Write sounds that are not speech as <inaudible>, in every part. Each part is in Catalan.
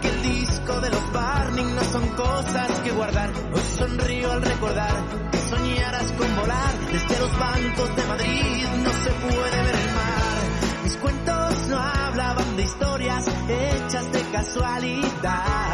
que el disco de los Barney no son cosas que guardar. Hoy sonrío al recordar que soñaras con volar desde los bancos de Madrid. No se puede ver el mar. Mis cuentos no hablaban de historias hechas de casualidad.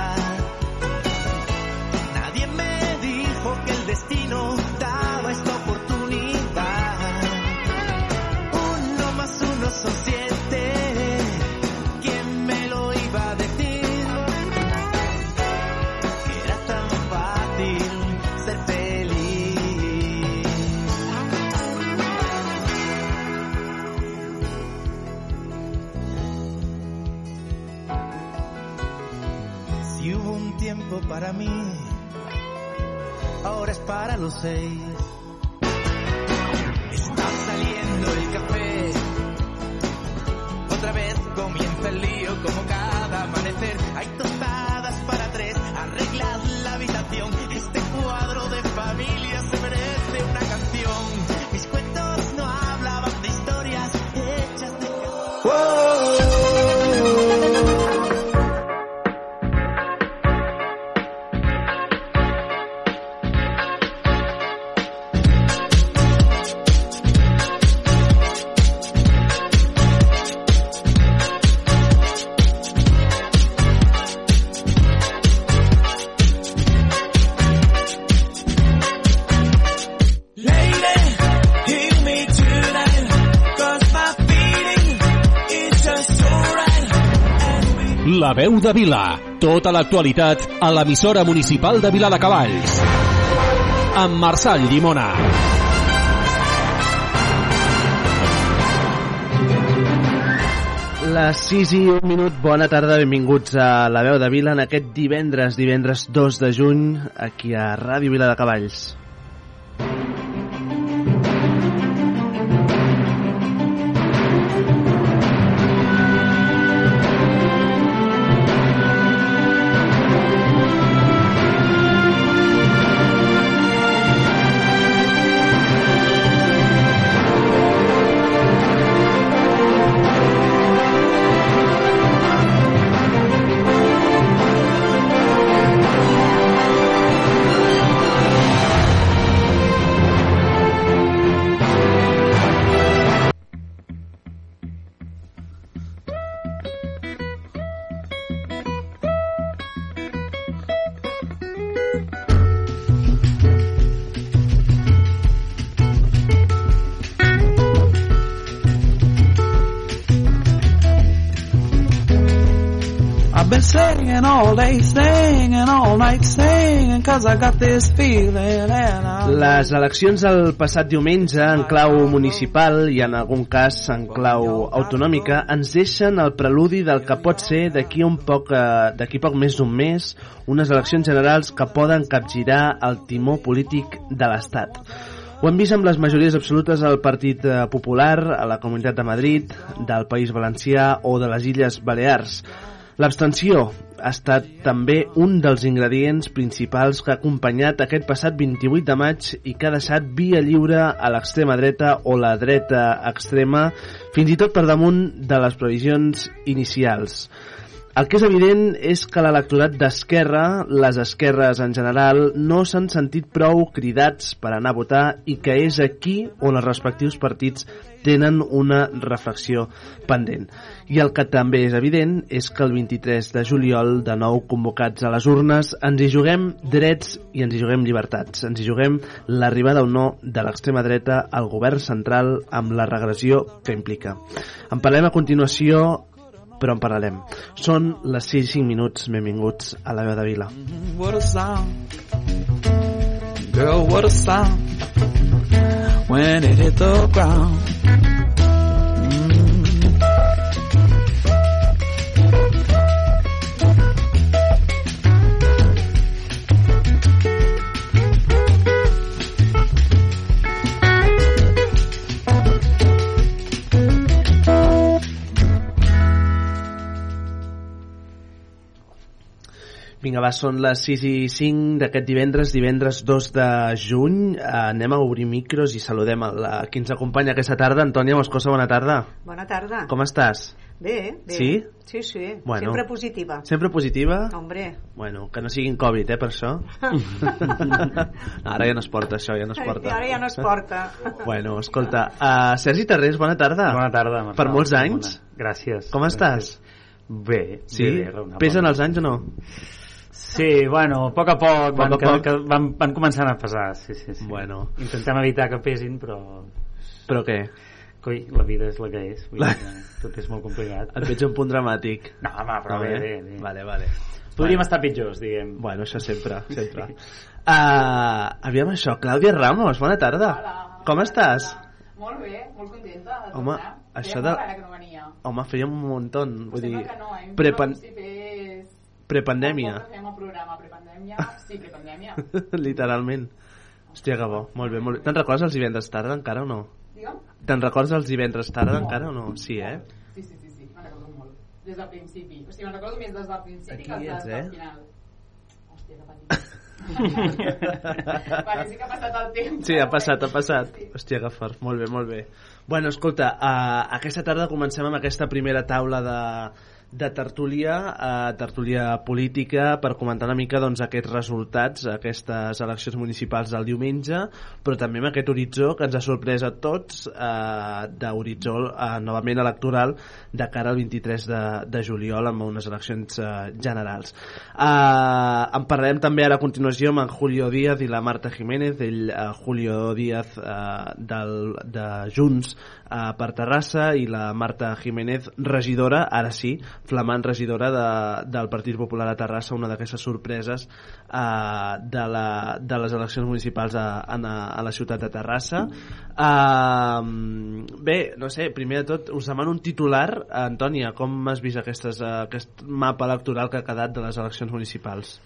Para los seis. Está saliendo el café. Otra vez comienza el lío como cada amanecer. Hay tostadas La veu de Vila. Tota l'actualitat a l'emissora municipal de Vila de Cavalls. Amb Marçal Llimona. Les 6 i un minut, bona tarda, benvinguts a La Veu de Vila en aquest divendres, divendres 2 de juny, aquí a Ràdio Vila de Cavalls. Singing all day, singing all night, singing 'cause I got this feeling and I... Les eleccions del passat diumenge en clau municipal i en algun cas en clau autonòmica ens deixen el preludi del que pot ser d'aquí un poc eh, d'aquí poc més d'un mes unes eleccions generals que poden capgirar el timó polític de l'Estat. Ho hem vist amb les majories absolutes al Partit eh, Popular, a la Comunitat de Madrid, del País Valencià o de les Illes Balears. L'abstenció ha estat també un dels ingredients principals que ha acompanyat aquest passat 28 de maig i que ha deixat via lliure a l'extrema dreta o la dreta extrema, fins i tot per damunt de les previsions inicials. El que és evident és que l'electorat d'Esquerra, les esquerres en general, no s'han sentit prou cridats per anar a votar i que és aquí on els respectius partits tenen una reflexió pendent. I el que també és evident és que el 23 de juliol, de nou convocats a les urnes, ens hi juguem drets i ens hi juguem llibertats. Ens hi juguem l'arribada o no de l'extrema dreta al govern central amb la regressió que implica. En parlem a continuació però en parlarem. Són les 6 i 5 minuts, benvinguts a la veu de Vila. What a sound. Girl, what a sound. When it hit the ground. Vinga, va, són les 6 i 5 d'aquest divendres, divendres 2 de juny. Eh, anem a obrir micros i saludem a la, qui ens acompanya aquesta tarda. Antònia Moscosa, bona tarda. Bona tarda. Com estàs? Bé, bé. Sí? Sí, sí. Bueno. Sempre positiva. Sempre positiva? Hombre. Bueno, que no siguin Covid, eh, per això. <laughs> Ara ja no es porta això, ja no es porta. I ara ja no es porta. <laughs> Bueno, escolta, uh, Sergi Tarrés, bona tarda. Bona tarda, Marçal. Per molts anys. Bona. Gràcies. Com estàs? Bé, Sí? bé, bé. Pesen els anys o no? Sí, bueno, a poc a poc, van, a que, poc. Que van, van començant a pesar, sí, sí, sí. Bueno. Intentem evitar que pesin, però... Però què? Coi, la vida és la que és, vull <laughs> dir que tot és molt complicat. Et veig un punt dramàtic. No, home, però No, bé, bé, bé. Vale, vale. Podríem Bueno. estar pitjors, diguem. Bueno, això sempre, sempre. Uh, aviam això, Clàudia Ramos, bona tarda. Hola. Com estàs? Molt bé, molt contenta de Home, tornar. això Feia de- molt ara que no venia. Home, feia un muntó, vull dir, Sembla que no, eh? prepan No, si fes... prepandèmia, fem el programa prepandèmia. Sí, prepandèmia. <laughs> literalment. Hòstia, que bo, molt bé, molt bé. Te'n recordes els divendres tarda encara o no? Digue'm? Te'n recordes els divendres tarda encara o no? Sí, eh? Sí, sí, sí, sí, me'n recordo molt. Des del principi. O sigui, me'n recordo més des del principi Aquí que des ets, del eh? final. Hòstia, que petit. <laughs> sí que ha passat el temps. Sí, ha passat, ha passat. sí. Hòstia, que fort. Molt bé, molt bé. Bueno, escolta, uh, aquesta tarda comencem amb aquesta primera taula de, de tertúlia, uh, tertúlia política, per comentar una mica doncs, aquests resultats, aquestes eleccions municipals del diumenge, però també amb aquest horitzó que ens ha sorprès a tots, uh, d'horitzó uh, novament electoral de cara al 23 de, de juliol amb unes eleccions uh, generals. Uh, en parlarem també ara a continuació amb en Julio Díaz i la Marta Jiménez, ell, uh, Julio Díaz uh, del, de Junts uh, per Terrassa i la Marta Jiménez, regidora, ara sí, flamant regidora de, del Partit Popular a Terrassa, una d'aquestes sorpreses uh, de, la, de les eleccions municipals a, a, a la ciutat de Terrassa. Uh, bé, no sé, primer de tot us demano un titular. Antònia, com has vist aquestes, uh, aquest mapa electoral que ha quedat de les eleccions municipals?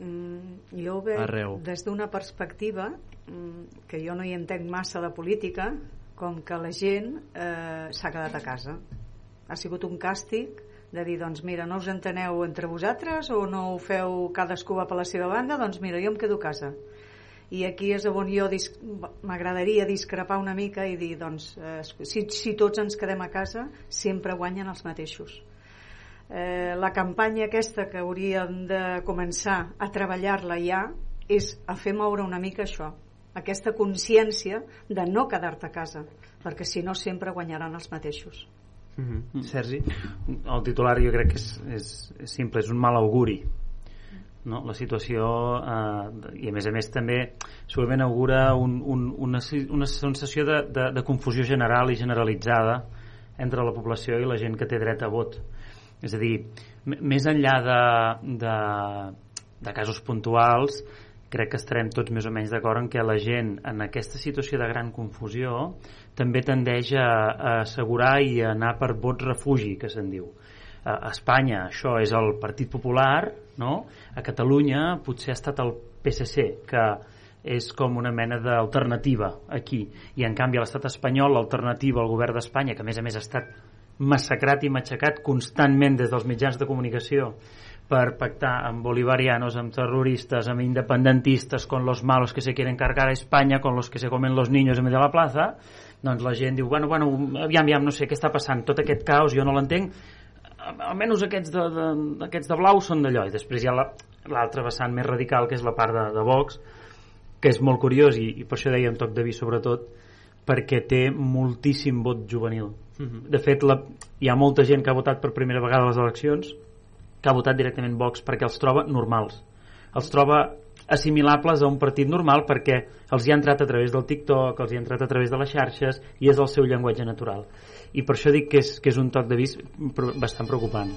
Mm, jo ho veig Arreu. des d'una perspectiva mm, que jo no hi entenc massa de política, com que la gent eh, s'ha quedat a casa. Ha sigut un càstig de dir, doncs mira, no us enteneu entre vosaltres o no ho feu cadascú va per la seva banda, doncs mira, jo em quedo a casa. I aquí és on jo dis- m'agradaria discrepar una mica i dir, doncs, eh, si, si tots ens quedem a casa, sempre guanyen els mateixos. Eh, la campanya aquesta que hauríem de començar a treballar-la ja és a fer moure una mica això, aquesta consciència de no quedar-te a casa, perquè si no sempre guanyaran els mateixos. Mm -hmm. Sergi? El titular jo crec que és, és, és simple, és un mal auguri. No? La situació, eh, i a més a més també segurament augura un, un, una, una sensació de, de, de confusió general i generalitzada entre la població i la gent que té dret a vot. És a dir, més enllà de, de, de casos puntuals, crec que estarem tots més o menys d'acord en que la gent en aquesta situació de gran confusió també tendeix a, a assegurar i a anar per vot refugi, que se'n diu. A Espanya això és el Partit Popular, no? A Catalunya potser ha estat el PSC, que és com una mena d'alternativa aquí. I en canvi a l'estat espanyol l'alternativa al govern d'Espanya, que a més a més ha estat massacrat i matxacat constantment des dels mitjans de comunicació per pactar amb bolivarianos, amb terroristes, amb independentistes, con los malos que se quieren cargar a Espanya, con los que se comen los niños en medio de la plaza, doncs la gent diu, bueno, bueno, aviam, aviam, no sé què està passant, tot aquest caos jo no l'entenc, almenys aquests de, de, aquests de blau són d'allò, i després hi ha la- l'altre vessant més radical, que és la part de, de Vox, que és molt curiós, i, i per això un toc de vi sobretot, perquè té moltíssim vot juvenil. De fet, la, hi ha molta gent que ha votat per primera vegada a les eleccions que ha votat directament Vox perquè els troba normals. Els troba assimilables a un partit normal perquè els hi ha entrat a través del TikTok, els hi ha entrat a través de les xarxes i és el seu llenguatge natural. I per això dic que és, que és un toc de vist pro- bastant preocupant.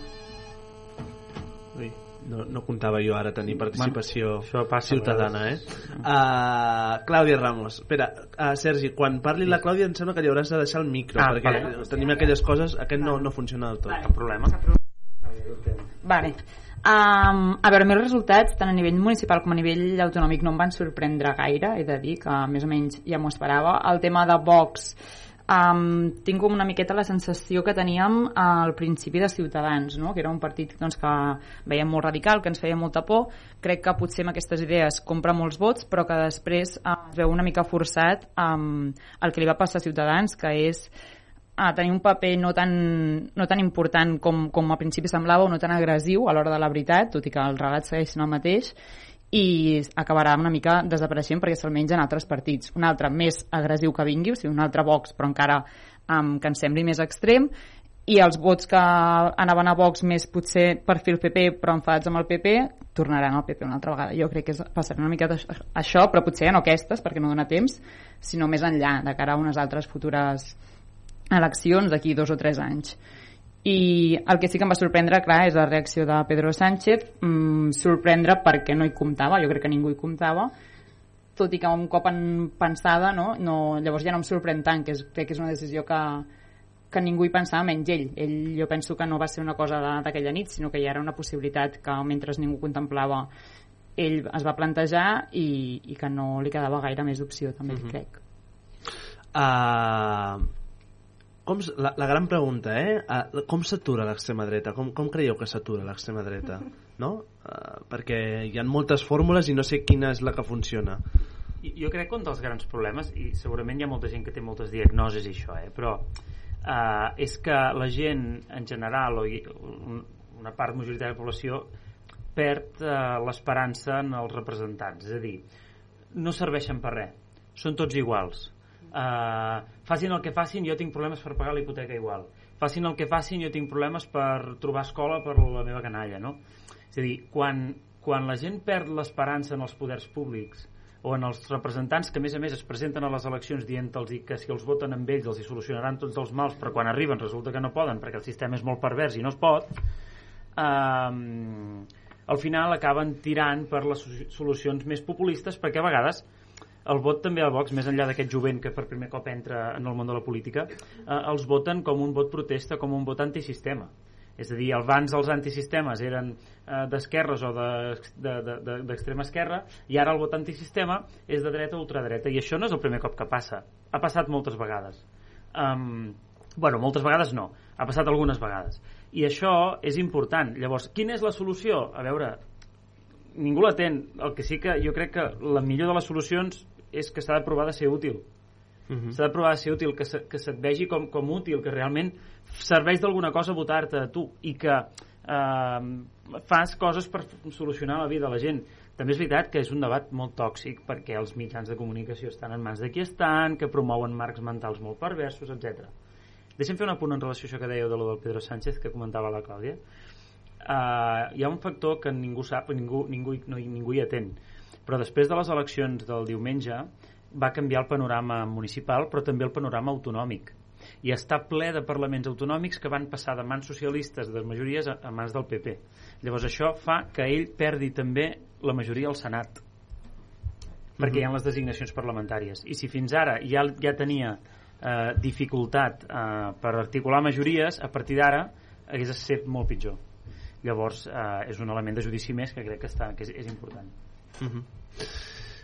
Ui, no, no comptava jo ara tenir participació Bueno, això passa a ciutadana, eh? Uh, Clàudia Ramos. Espera, uh, Sergi, quan parli la Clàudia em sembla que li hauràs de deixar el micro, Ah, perquè vale. tenim aquelles coses, aquest no, no funciona del tot. Cap problema. Vale. Um, a veure, els resultats, tant a nivell municipal com a nivell autonòmic, no em van sorprendre gaire, he de dir que més o menys ja m'ho esperava. El tema de Vox, um, tinc com una miqueta la sensació que teníem al principi de Ciutadans, no? que era un partit doncs, que veiem molt radical, que ens feia molta por. Crec que potser amb aquestes idees compra molts vots, però que després uh, es veu una mica forçat um, el que li va passar a Ciutadans, que és a tenir un paper no tan, no tan important com, com a principi semblava o no tan agressiu a l'hora de la veritat, tot i que el relat segueix sent el mateix, i acabarà una mica desapareixent perquè se'l mengen altres partits. Un altre més agressiu que vingui, o sigui, un altre Vox, però encara um, que ens sembli més extrem, i els vots que anaven a Vox més potser per fi el PP però enfadats amb el PP tornaran al PP una altra vegada jo crec que passarà una mica això però potser no aquestes perquè no dona temps sinó més enllà de cara a unes altres futures eleccions d'aquí dos o tres anys i el que sí que em va sorprendre, clar, és la reacció de Pedro Sánchez, mm, sorprendre perquè no hi comptava, jo crec que ningú hi comptava, tot i que un cop en pensada, no? no llavors ja no em sorprèn tant, que és, crec que és una decisió que, que ningú hi pensava menys ell. ell jo penso que no va ser una cosa d'aquella nit, sinó que ja era una possibilitat que mentre ningú contemplava ell es va plantejar i, i que no li quedava gaire més opció, també, uh Mhm. -huh. crec. Uh, com, la, la gran pregunta, eh? Uh, com s'atura l'extrema dreta? Com, com creieu que s'atura l'extrema dreta? No? Uh, perquè hi ha moltes fórmules i no sé quina és la que funciona. Jo crec que un dels grans problemes, i segurament hi ha molta gent que té moltes diagnosis i això, eh, però eh, és que la gent en general, o una part majoritària de la població, perd eh, l'esperança en els representants. És a dir, no serveixen per res. Són tots iguals. Uh, facin el que facin, jo tinc problemes per pagar la hipoteca igual. Facin el que facin, jo tinc problemes per trobar escola per la meva canalla, no? És a dir, quan, quan la gent perd l'esperança en els poders públics o en els representants que a més a més es presenten a les eleccions dient-los que si els voten amb ells els hi solucionaran tots els mals però quan arriben resulta que no poden perquè el sistema és molt pervers i no es pot um, al final acaben tirant per les so- solucions més populistes perquè a vegades el vot també a Vox, més enllà d'aquest jovent que per primer cop entra en el món de la política, eh, els voten com un vot protesta, com un vot antisistema. És a dir, abans els antisistemes eren eh, d'esquerres o d'extrema de, de, de, esquerra i ara el vot antisistema és de dreta o ultradreta. I això no és el primer cop que passa. Ha passat moltes vegades. Um, bueno, moltes vegades no. Ha passat algunes vegades. I això és important. Llavors, quina és la solució? a veure, ningú la ten el que sí que jo crec que la millor de les solucions és que s'ha de provar de ser útil Uh -huh. s'ha de provar de ser útil, que, se, que se't vegi com, com útil, que realment serveix d'alguna cosa votar-te a tu i que eh, fas coses per solucionar la vida de la gent. També és veritat que és un debat molt tòxic perquè els mitjans de comunicació estan en mans de qui estan, que promouen marcs mentals molt perversos, etc. Deixem fer un apunt en relació a això que dèieu de lo del Pedro Sánchez que comentava la Clàudia. Uh, hi ha un factor que ningú sap, ningú, ningú, no, ningú hi atén. Però després de les eleccions del diumenge va canviar el panorama municipal, però també el panorama autonòmic. I està ple de parlaments autonòmics que van passar de mans socialistes de majories a, a mans del PP. Llavors això fa que ell perdi també la majoria al Senat perquè hi ha les designacions parlamentàries i si fins ara ja, ja tenia eh, dificultat eh, per articular majories, a partir d'ara hagués estat molt pitjor llavors eh, és un element de judici més que crec que, està, que és, és important Uh -huh.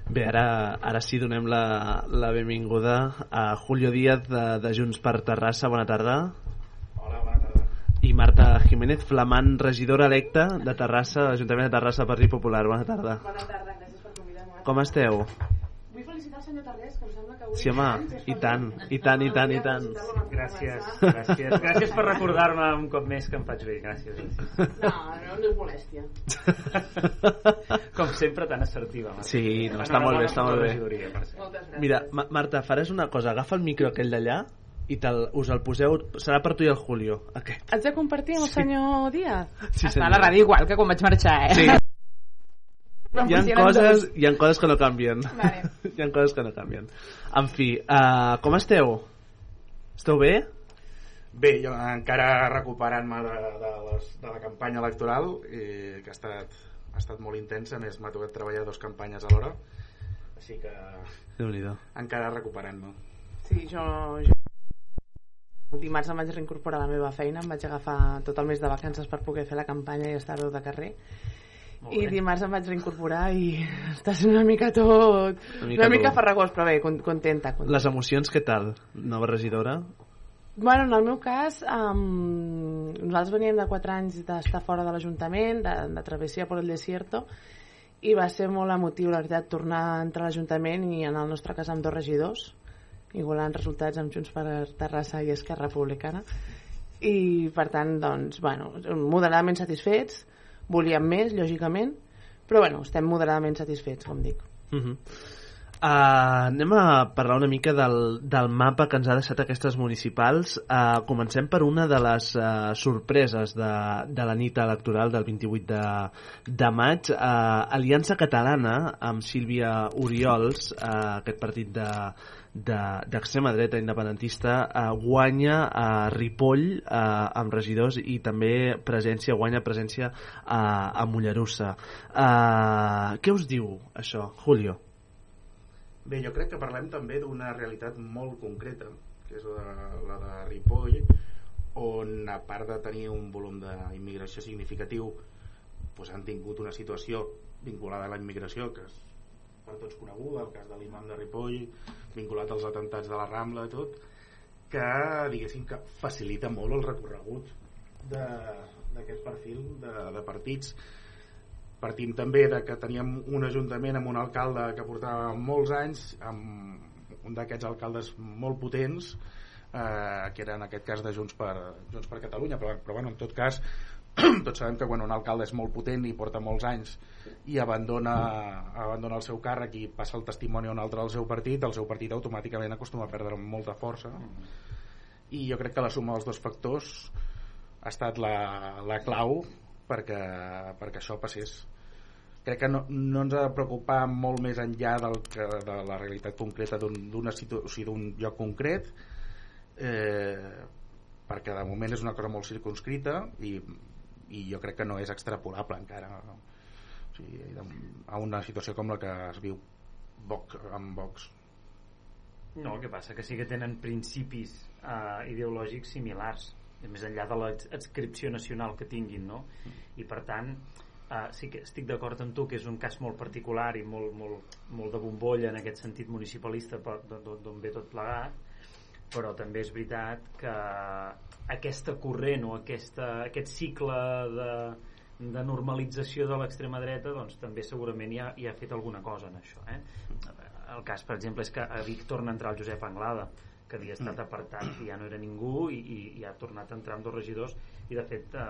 Bé, ara, ara sí donem la, la benvinguda a Julio Díaz de, de Junts per Terrassa. Bona tarda. Hola, bona tarda. I Marta Jiménez, flamant regidora electa de Terrassa, de l'Ajuntament de Terrassa, Partit Popular. Bona tarda. Bona tarda, gràcies per convidar-me. Com esteu? Vull felicitar el senyor Tarrés, que em sembla. Sí, home, i tant, i tant, i tant, i tant. gràcies, gràcies, gràcies per recordar-me un cop més que em faig bé gràcies, gràcies. No, no, no és molèstia. com sempre tan assertiva Marta. Sí, no, està molt bé, està molt bé. Mira, Ma Marta, faràs una cosa. Agafa el micro aquell d'allà i te'l, us el poseu... Serà per tu i el Julio, aquest. Haig de compartir amb el senyor Díaz? Sí, Està a la ràdio igual que quan vaig marxar, eh? Sí. Hi ha, coses, dos. hi ha coses que no canvien. Vale. <laughs> hi ha coses que no canvien. En fi, uh, com esteu? Esteu bé? Bé, jo encara recuperant-me de, de, les, de la campanya electoral i que ha estat, ha estat molt intensa, a més m'ha tocat treballar dues campanyes alhora així que encara recuperant-me Sí, jo, jo... Dimarts em vaig reincorporar a la meva feina, em vaig agafar tot el mes de vacances per poder fer la campanya i estar-ho de carrer. I dimarts em vaig reincorporar i <laughs> està sent una mica tot... Una mica una mica farragós, però bé, con- contenta. contenta. Les emocions, què tal? Nova regidora? Bueno, en el meu cas, um, nosaltres veníem de 4 anys d'estar fora de l'Ajuntament, de, de travessia per el desierto, i va ser molt emotiu, la veritat, tornar a entrar a l'Ajuntament i en el nostre cas amb dos regidors, igualant resultats amb Junts per Terrassa i Esquerra Republicana i per tant doncs, bueno, moderadament satisfets volíem més, lògicament però bueno, estem moderadament satisfets com dic Uh -huh. uh, anem a parlar una mica del, del mapa que ens ha deixat aquestes municipals. Uh, comencem per una de les uh, sorpreses de, de la nit electoral del 28 de, de maig. Uh, Aliança Catalana, amb Sílvia Oriols, uh, aquest partit de, d'extrema de, dreta independentista uh, guanya a Ripoll uh, amb regidors i també presència guanya presència uh, a Mollerussa uh, què us diu això, Julio? Bé, jo crec que parlem també d'una realitat molt concreta, que és la de, la de Ripoll, on a part de tenir un volum d'immigració significatiu, doncs han tingut una situació vinculada a la immigració que per tots coneguda, el cas de l'imam de Ripoll, vinculat als atentats de la Rambla i tot, que diguéssim que facilita molt el recorregut d'aquest perfil de, de partits. Partim també de que teníem un ajuntament amb un alcalde que portava molts anys amb un d'aquests alcaldes molt potents eh, que era en aquest cas de Junts per, Junts per Catalunya però, però bueno, en tot cas <clears throat> tots sabem que quan un alcalde és molt potent i porta molts anys i abandona, abandona el seu càrrec i passa el testimoni a un altre del seu partit el seu partit automàticament acostuma a perdre molta força. I jo crec que la suma dels dos factors ha estat la, la clau perquè, perquè això passés. Crec que no, no ens ha de preocupar molt més enllà del que, de la realitat concreta d'un o sigui, lloc concret eh, perquè de moment és una cosa molt circunscrita i, i jo crec que no és extrapolable encara o sigui, a una situació com la que es viu Vox, amb Vox. No, el que passa que sí que tenen principis eh, ideològics similars més enllà de l'adscripció nacional que tinguin no? i per tant eh, sí que estic d'acord amb tu que és un cas molt particular i molt, molt, molt de bombolla en aquest sentit municipalista d'on ve tot plegat però també és veritat que aquesta corrent o aquesta, aquest cicle de, de normalització de l'extrema dreta doncs també segurament ja, ja ha fet alguna cosa en això eh? el cas per exemple és que a Vic torna a entrar el Josep Anglada que havia estat mm. apartat i ja no era ningú i, i, i ha tornat a entrar amb dos regidors i de fet eh,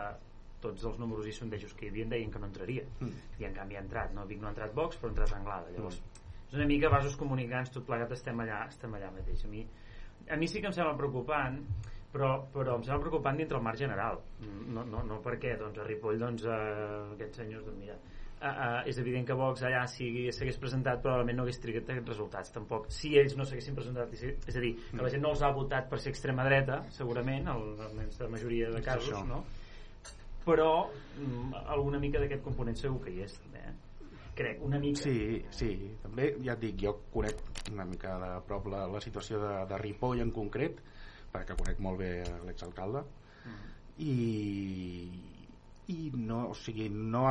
tots els números i sondejos que hi havia deien que no entraria mm. i en canvi ha entrat, no? Vic no ha entrat Vox però ha entrat Anglada llavors mm. és una mica vasos comunicants tot plegat estem allà, estem allà mateix a mi, a mi sí que em sembla preocupant però, però em sembla preocupant dintre el marc general no, no, no perquè doncs, a Ripoll doncs, eh, aquests senyors doncs, mira, uh, uh, és evident que Vox allà s'hagués presentat probablement no hagués trigat aquests resultats tampoc si ells no s'haguessin presentat és a dir, que la gent no els ha votat per ser extrema dreta segurament, almenys la majoria de casos no? però mm, alguna mica d'aquest component segur que hi és també eh? Crec, una mica sí, sí, també ja et dic jo conec una mica de prop la, la situació de, de Ripoll en concret perquè conec molt bé l'exalcalde mm. i i no, o sigui, no,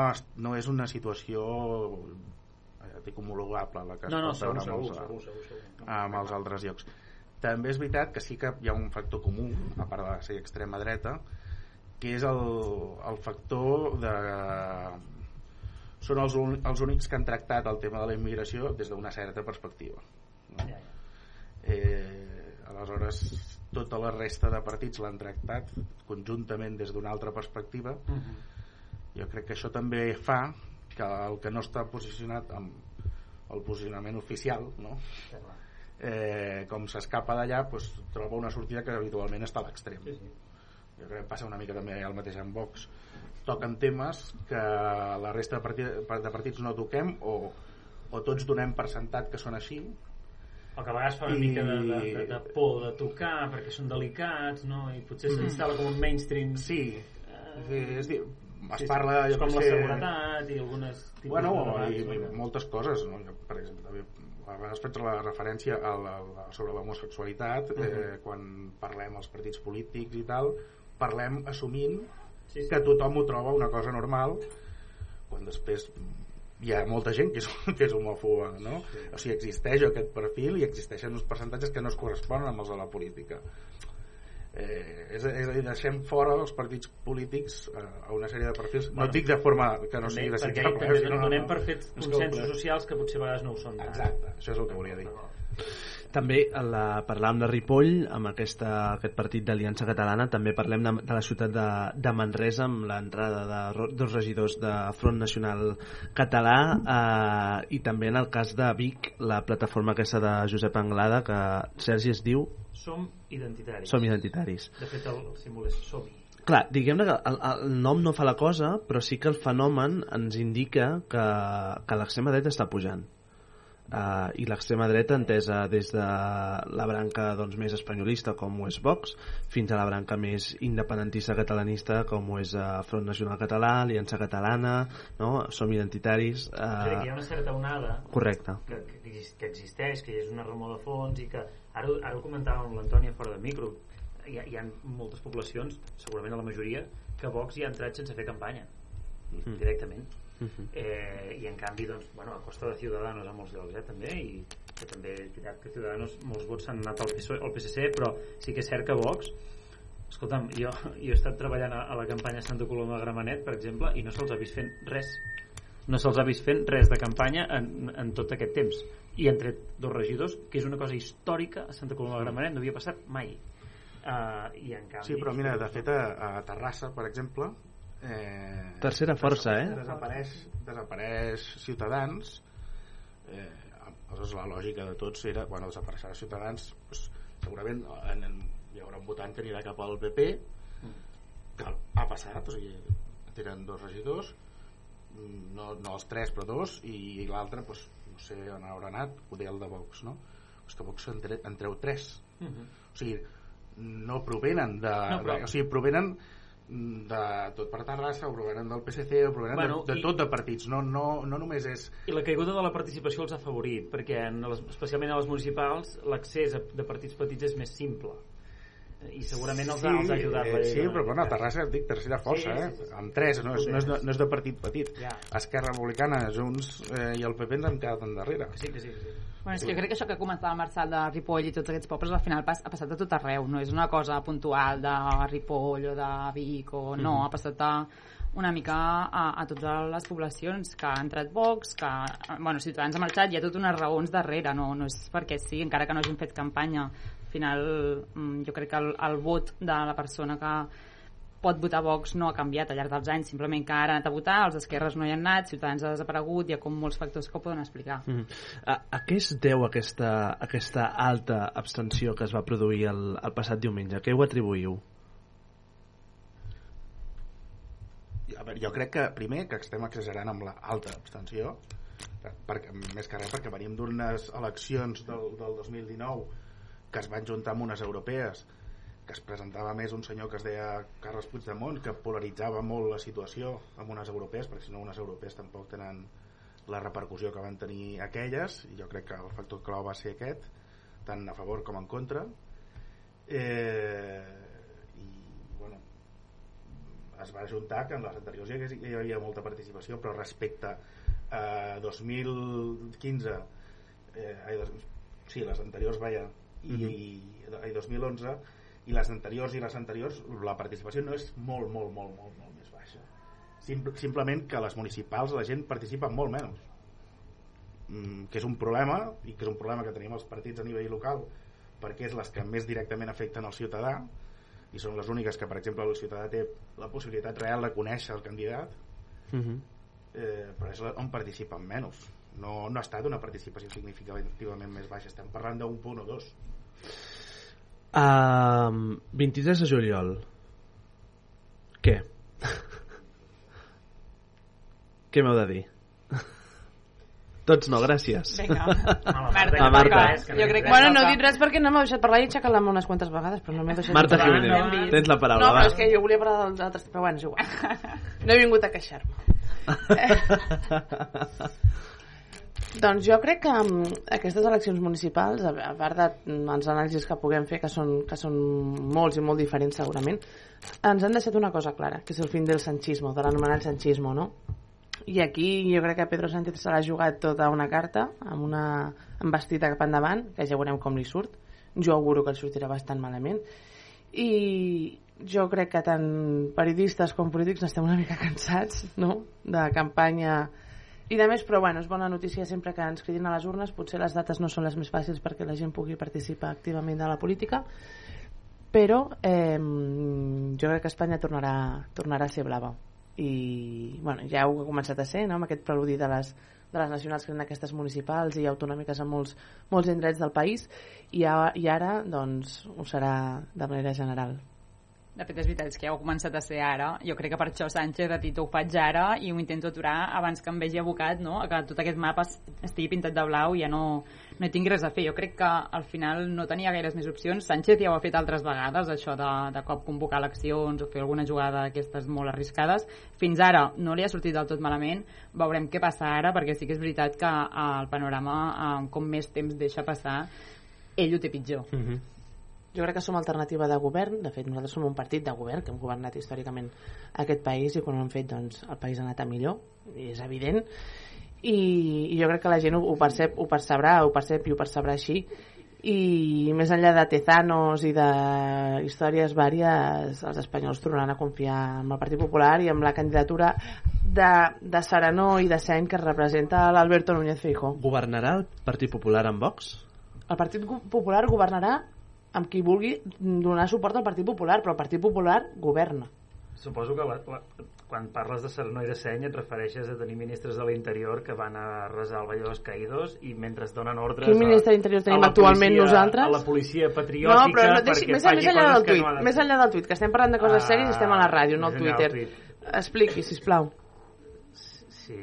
no és una situació eh, dic homologable la que es no, no, pot veure segur, amb, els, segur, segur, segur. amb els altres llocs també és veritat que sí que hi ha un factor comú a part de ser extrema dreta que és el, el factor de són els, un, els únics que han tractat el tema de la immigració des d'una certa perspectiva no? Eh, aleshores tota la resta de partits l'han tractat conjuntament des d'una altra perspectiva uh Mhm. -huh. jo crec que això també fa que el que no està posicionat amb el posicionament oficial no? eh, com s'escapa d'allà doncs, troba una sortida que habitualment està a l'extrem sí, sí. jo crec que passa una mica també el mateix amb Vox toquen temes que la resta de, partits, de partits no toquem o, o tots donem per sentat que són així o que a vegades fa una I- mica de, de, de, de por de tocar perquè són delicats no? i potser Mm. s'instal·la com un mainstream sí, eh, sí és dir, es sí, parla jo com la sé, seguretat i algunes bueno, i, i moltes coses no? Jo, per exemple també, a vegades faig la referència a la, a sobre l'homosexualitat Mhm. eh, quan parlem als partits polítics i tal parlem assumint sí, sí. que tothom ho troba una cosa normal quan després hi ha molta gent que és, <laughs> que és homòfoba no? o sigui, existeix aquest perfil i existeixen uns percentatges que no es corresponen amb els de la política. Eh, és, és a dir, deixem fora els partits polítics eh, a una sèrie de perfils. Bueno, no dic de forma que no també, sigui perquè desitjable també sinó- donem per fets consensos socials que potser a vegades no ho són. Tant. exacte, això és el que volia dir També la, parlàvem de Ripoll, amb aquesta, aquest partit d'Aliança Catalana, també parlem de, de la ciutat de, de Manresa, amb l'entrada de dos regidors de Front Nacional Català, eh, i també en el cas de Vic, la plataforma aquesta de Josep Anglada, que Sergi es diu Som identitaris. Som Identitaris. De fet, el, el símbol és som-hi. Clar, diguem-ne que el, el nom no fa la cosa, però sí que el fenomen ens indica que, que l'extrema dreta està pujant. Uh, i l'extrema dreta entesa des de la branca doncs, més espanyolista com ho és Vox fins a la branca més independentista catalanista com ho és uh, Front Nacional Català Aliança Catalana no? Som Identitaris. Que hi ha una certa onada correcte que, que, exis- que existeix, que és una remor de fons i que ara, ara ho comentàvem amb l'Antònia fora de micro hi ha, hi ha moltes poblacions, segurament a la majoria que Vox hi ha entrat sense fer campanya Mm. directament Mhm. eh, i en canvi doncs, bueno, a costa de Ciudadanos a molts llocs eh, també i que també és veritat que Ciudadanos molts vots s'han anat al, PSOE, al PSC però sí que és cert que Vox escolta'm, jo, <laughs> jo he estat treballant a, a la campanya Santa Coloma de Gramenet per exemple i no se'ls ha vist fent res no se'ls ha vist fent res de campanya en, en tot aquest temps i han tret dos regidors que és una cosa històrica a Santa Coloma de Gramenet no havia passat mai uh, i en canvi Sí, però mira, de fet a, a Terrassa, per exemple eh, Tercera força, eh? desapareix, desapareix Ciutadans eh, aleshores la lògica de tots era bueno, desapareixerà Ciutadans doncs, segurament en, en, hi haurà un votant que anirà cap al PP que ha passat o sigui, tenen dos regidors no, no els tres però dos i l'altre doncs, no sé on haurà anat poder el de Vox no? és que Vox en, tre, en treu tres uh -huh. o sigui, no provenen de, No, però- de o sigui, provenen de tot per Terrassa o provenen del PSC o provenen Bueno, de, de i- tot de partits no, no, no només és I la caiguda de la participació els ha afavorit, perquè en les, especialment a les municipals l'accés de partits petits és més simple. I segurament els, ha, els ha ajudat. eh, sí, però bueno, a Terrassa et dic tercera força, Sí, eh? sí, sí, sí. amb tres, no és, no, és de, no és de partit petit Ja. Esquerra Republicana, Junts eh, i el PP ens hem quedat endarrere Que sí, que sí, que sí. Bueno, és que jo crec que això que comentava el Marçal de Ripoll i tots aquests pobles al final pas, ha passat a tot arreu, no és una cosa puntual de Ripoll o de Vic o no, Mhm. ha passat a una mica a, a totes les poblacions que ha entrat Vox, que bueno, Ciutadans ha marxat, hi ha totes unes raons darrere, no, no és perquè sí, encara que no hagin fet campanya. Al final mm, jo crec que el, el vot de la persona que pot votar Vox no ha canviat al llarg dels anys, simplement que ara ha anat a votar, els d'esquerres no hi han anat, Ciutadans ha desaparegut, hi ha com molts factors que ho poden explicar. Mhm. A, a què es deu aquesta, aquesta alta abstenció que es va produir el, el passat diumenge? A què ho atribuïu? a veure, jo crec que primer que estem exagerant amb l'alta abstenció perquè, més que res perquè venim d'unes eleccions del, del 2019 que es van juntar amb unes europees que es presentava més un senyor que es deia Carles Puigdemont que polaritzava molt la situació amb unes europees perquè si no unes europees tampoc tenen la repercussió que van tenir aquelles i jo crec que el factor clau va ser aquest tant a favor com en contra eh, i bueno es va juntar que en les anteriors hi, hagués, hi havia molta participació però respecte a 2015 eh, ai, dos, sí, les anteriors vaja i, Mhm. i, i 2011 i les anteriors i les anteriors la participació no és molt, molt, molt, molt, molt més baixa. Simple, simplement que a les municipals la gent participa molt menys. Mm, que és un problema i que és un problema que tenim els partits a nivell local perquè és les que més directament afecten al ciutadà i són les úniques que per exemple el ciutadà té la possibilitat real de conèixer el candidat Uh -huh. eh, però és on participen menys. No, no ha estat una participació significativament més baixa. Estem parlant d'un punt o dos Um, 23 de juliol. Què? <laughs> Què m'heu de dir? <laughs> Tots no, gràcies. Vinga. <laughs> Marta, A Marta. Jo crec que Bueno, no he dit res perquè no m'ha deixat parlar i he aixecat la mà unes quantes vegades, però no m'he deixat Marta parlar. Jiménez, no, tens la paraula. No, però és que jo volia parlar dels altres, però bueno, és igual. No he vingut a queixar-me. Doncs jo crec que amb aquestes eleccions municipals, a part dels anàlisis que puguem fer, que són, que són molts i molt diferents segurament, ens han deixat una cosa clara, que és el fin del sanchismo, de l'anomenat sanchismo, no? I aquí jo crec que Pedro Sánchez se l'ha jugat tota una carta, amb una embestida cap endavant, que ja veurem com li surt. Jo auguro que el sortirà bastant malament. I jo crec que tant periodistes com polítics n'estem una mica cansats, no?, de campanya I de més, però bueno, és bona notícia sempre que ens cridin a les urnes, potser les dates no són les més fàcils perquè la gent pugui participar activament de la política, però eh, jo crec que Espanya tornarà, tornarà a ser blava. I bueno, ja ho ha començat a ser no? amb aquest preludi de les, de les nacionals que eren aquestes municipals i autonòmiques en molts, molts indrets del país. I, a, i ara doncs, ho serà de manera general de fet, és veritat, és que ja ho ha començat a ser ara. Jo crec que per això Sánchez ha dit ho faig ara i ho intento aturar abans que em vegi abocat, no? que tot aquest mapa es- estigui pintat de blau i ja no, no hi tinc res a fer. Jo crec que al final no tenia gaires més opcions. Sánchez ja ho ha fet altres vegades, això de, de cop convocar eleccions o fer alguna jugada d'aquestes molt arriscades. Fins ara no li ha sortit del tot malament. Veurem què passa ara, perquè sí que és veritat que el panorama, eh, com més temps deixa passar, ell ho té pitjor. Mm -hmm. Jo crec que som alternativa de govern. De fet nosaltres som un partit de govern que hem governat històricament aquest país i quan ho hem fet doncs el país ha anat a millor és evident. I, i jo crec que la gent ho, ho percep ho percebrà, ho percep i ho percebrà així. I més enllà de tezanos i de històries vàries els espanyols tornaran a confiar en el Partit Popular i amb la candidatura de, de Serenó i de Seny que representa l'Alberto Núñez Feijó Governarà el Partit Popular amb Vox? el Partit Popular governarà amb qui vulgui donar suport al Partit Popular, però el Partit Popular governa. Suposo que la, la, quan parles de Serenó i de Seny et refereixes a tenir ministres de l'interior que van a resar el Valle de los Caídos i mentre donen ordres Quin ministre d'Interior tenim actualment policia, nosaltres? a la policia No, patriòtica però no, deixi, perquè més, faci més enllà del tuit, no de més enllà del tuit, que estem parlant de coses Ah, sèries i estem a la ràdio, no al Twitter. Expliqui, sisplau. Sí,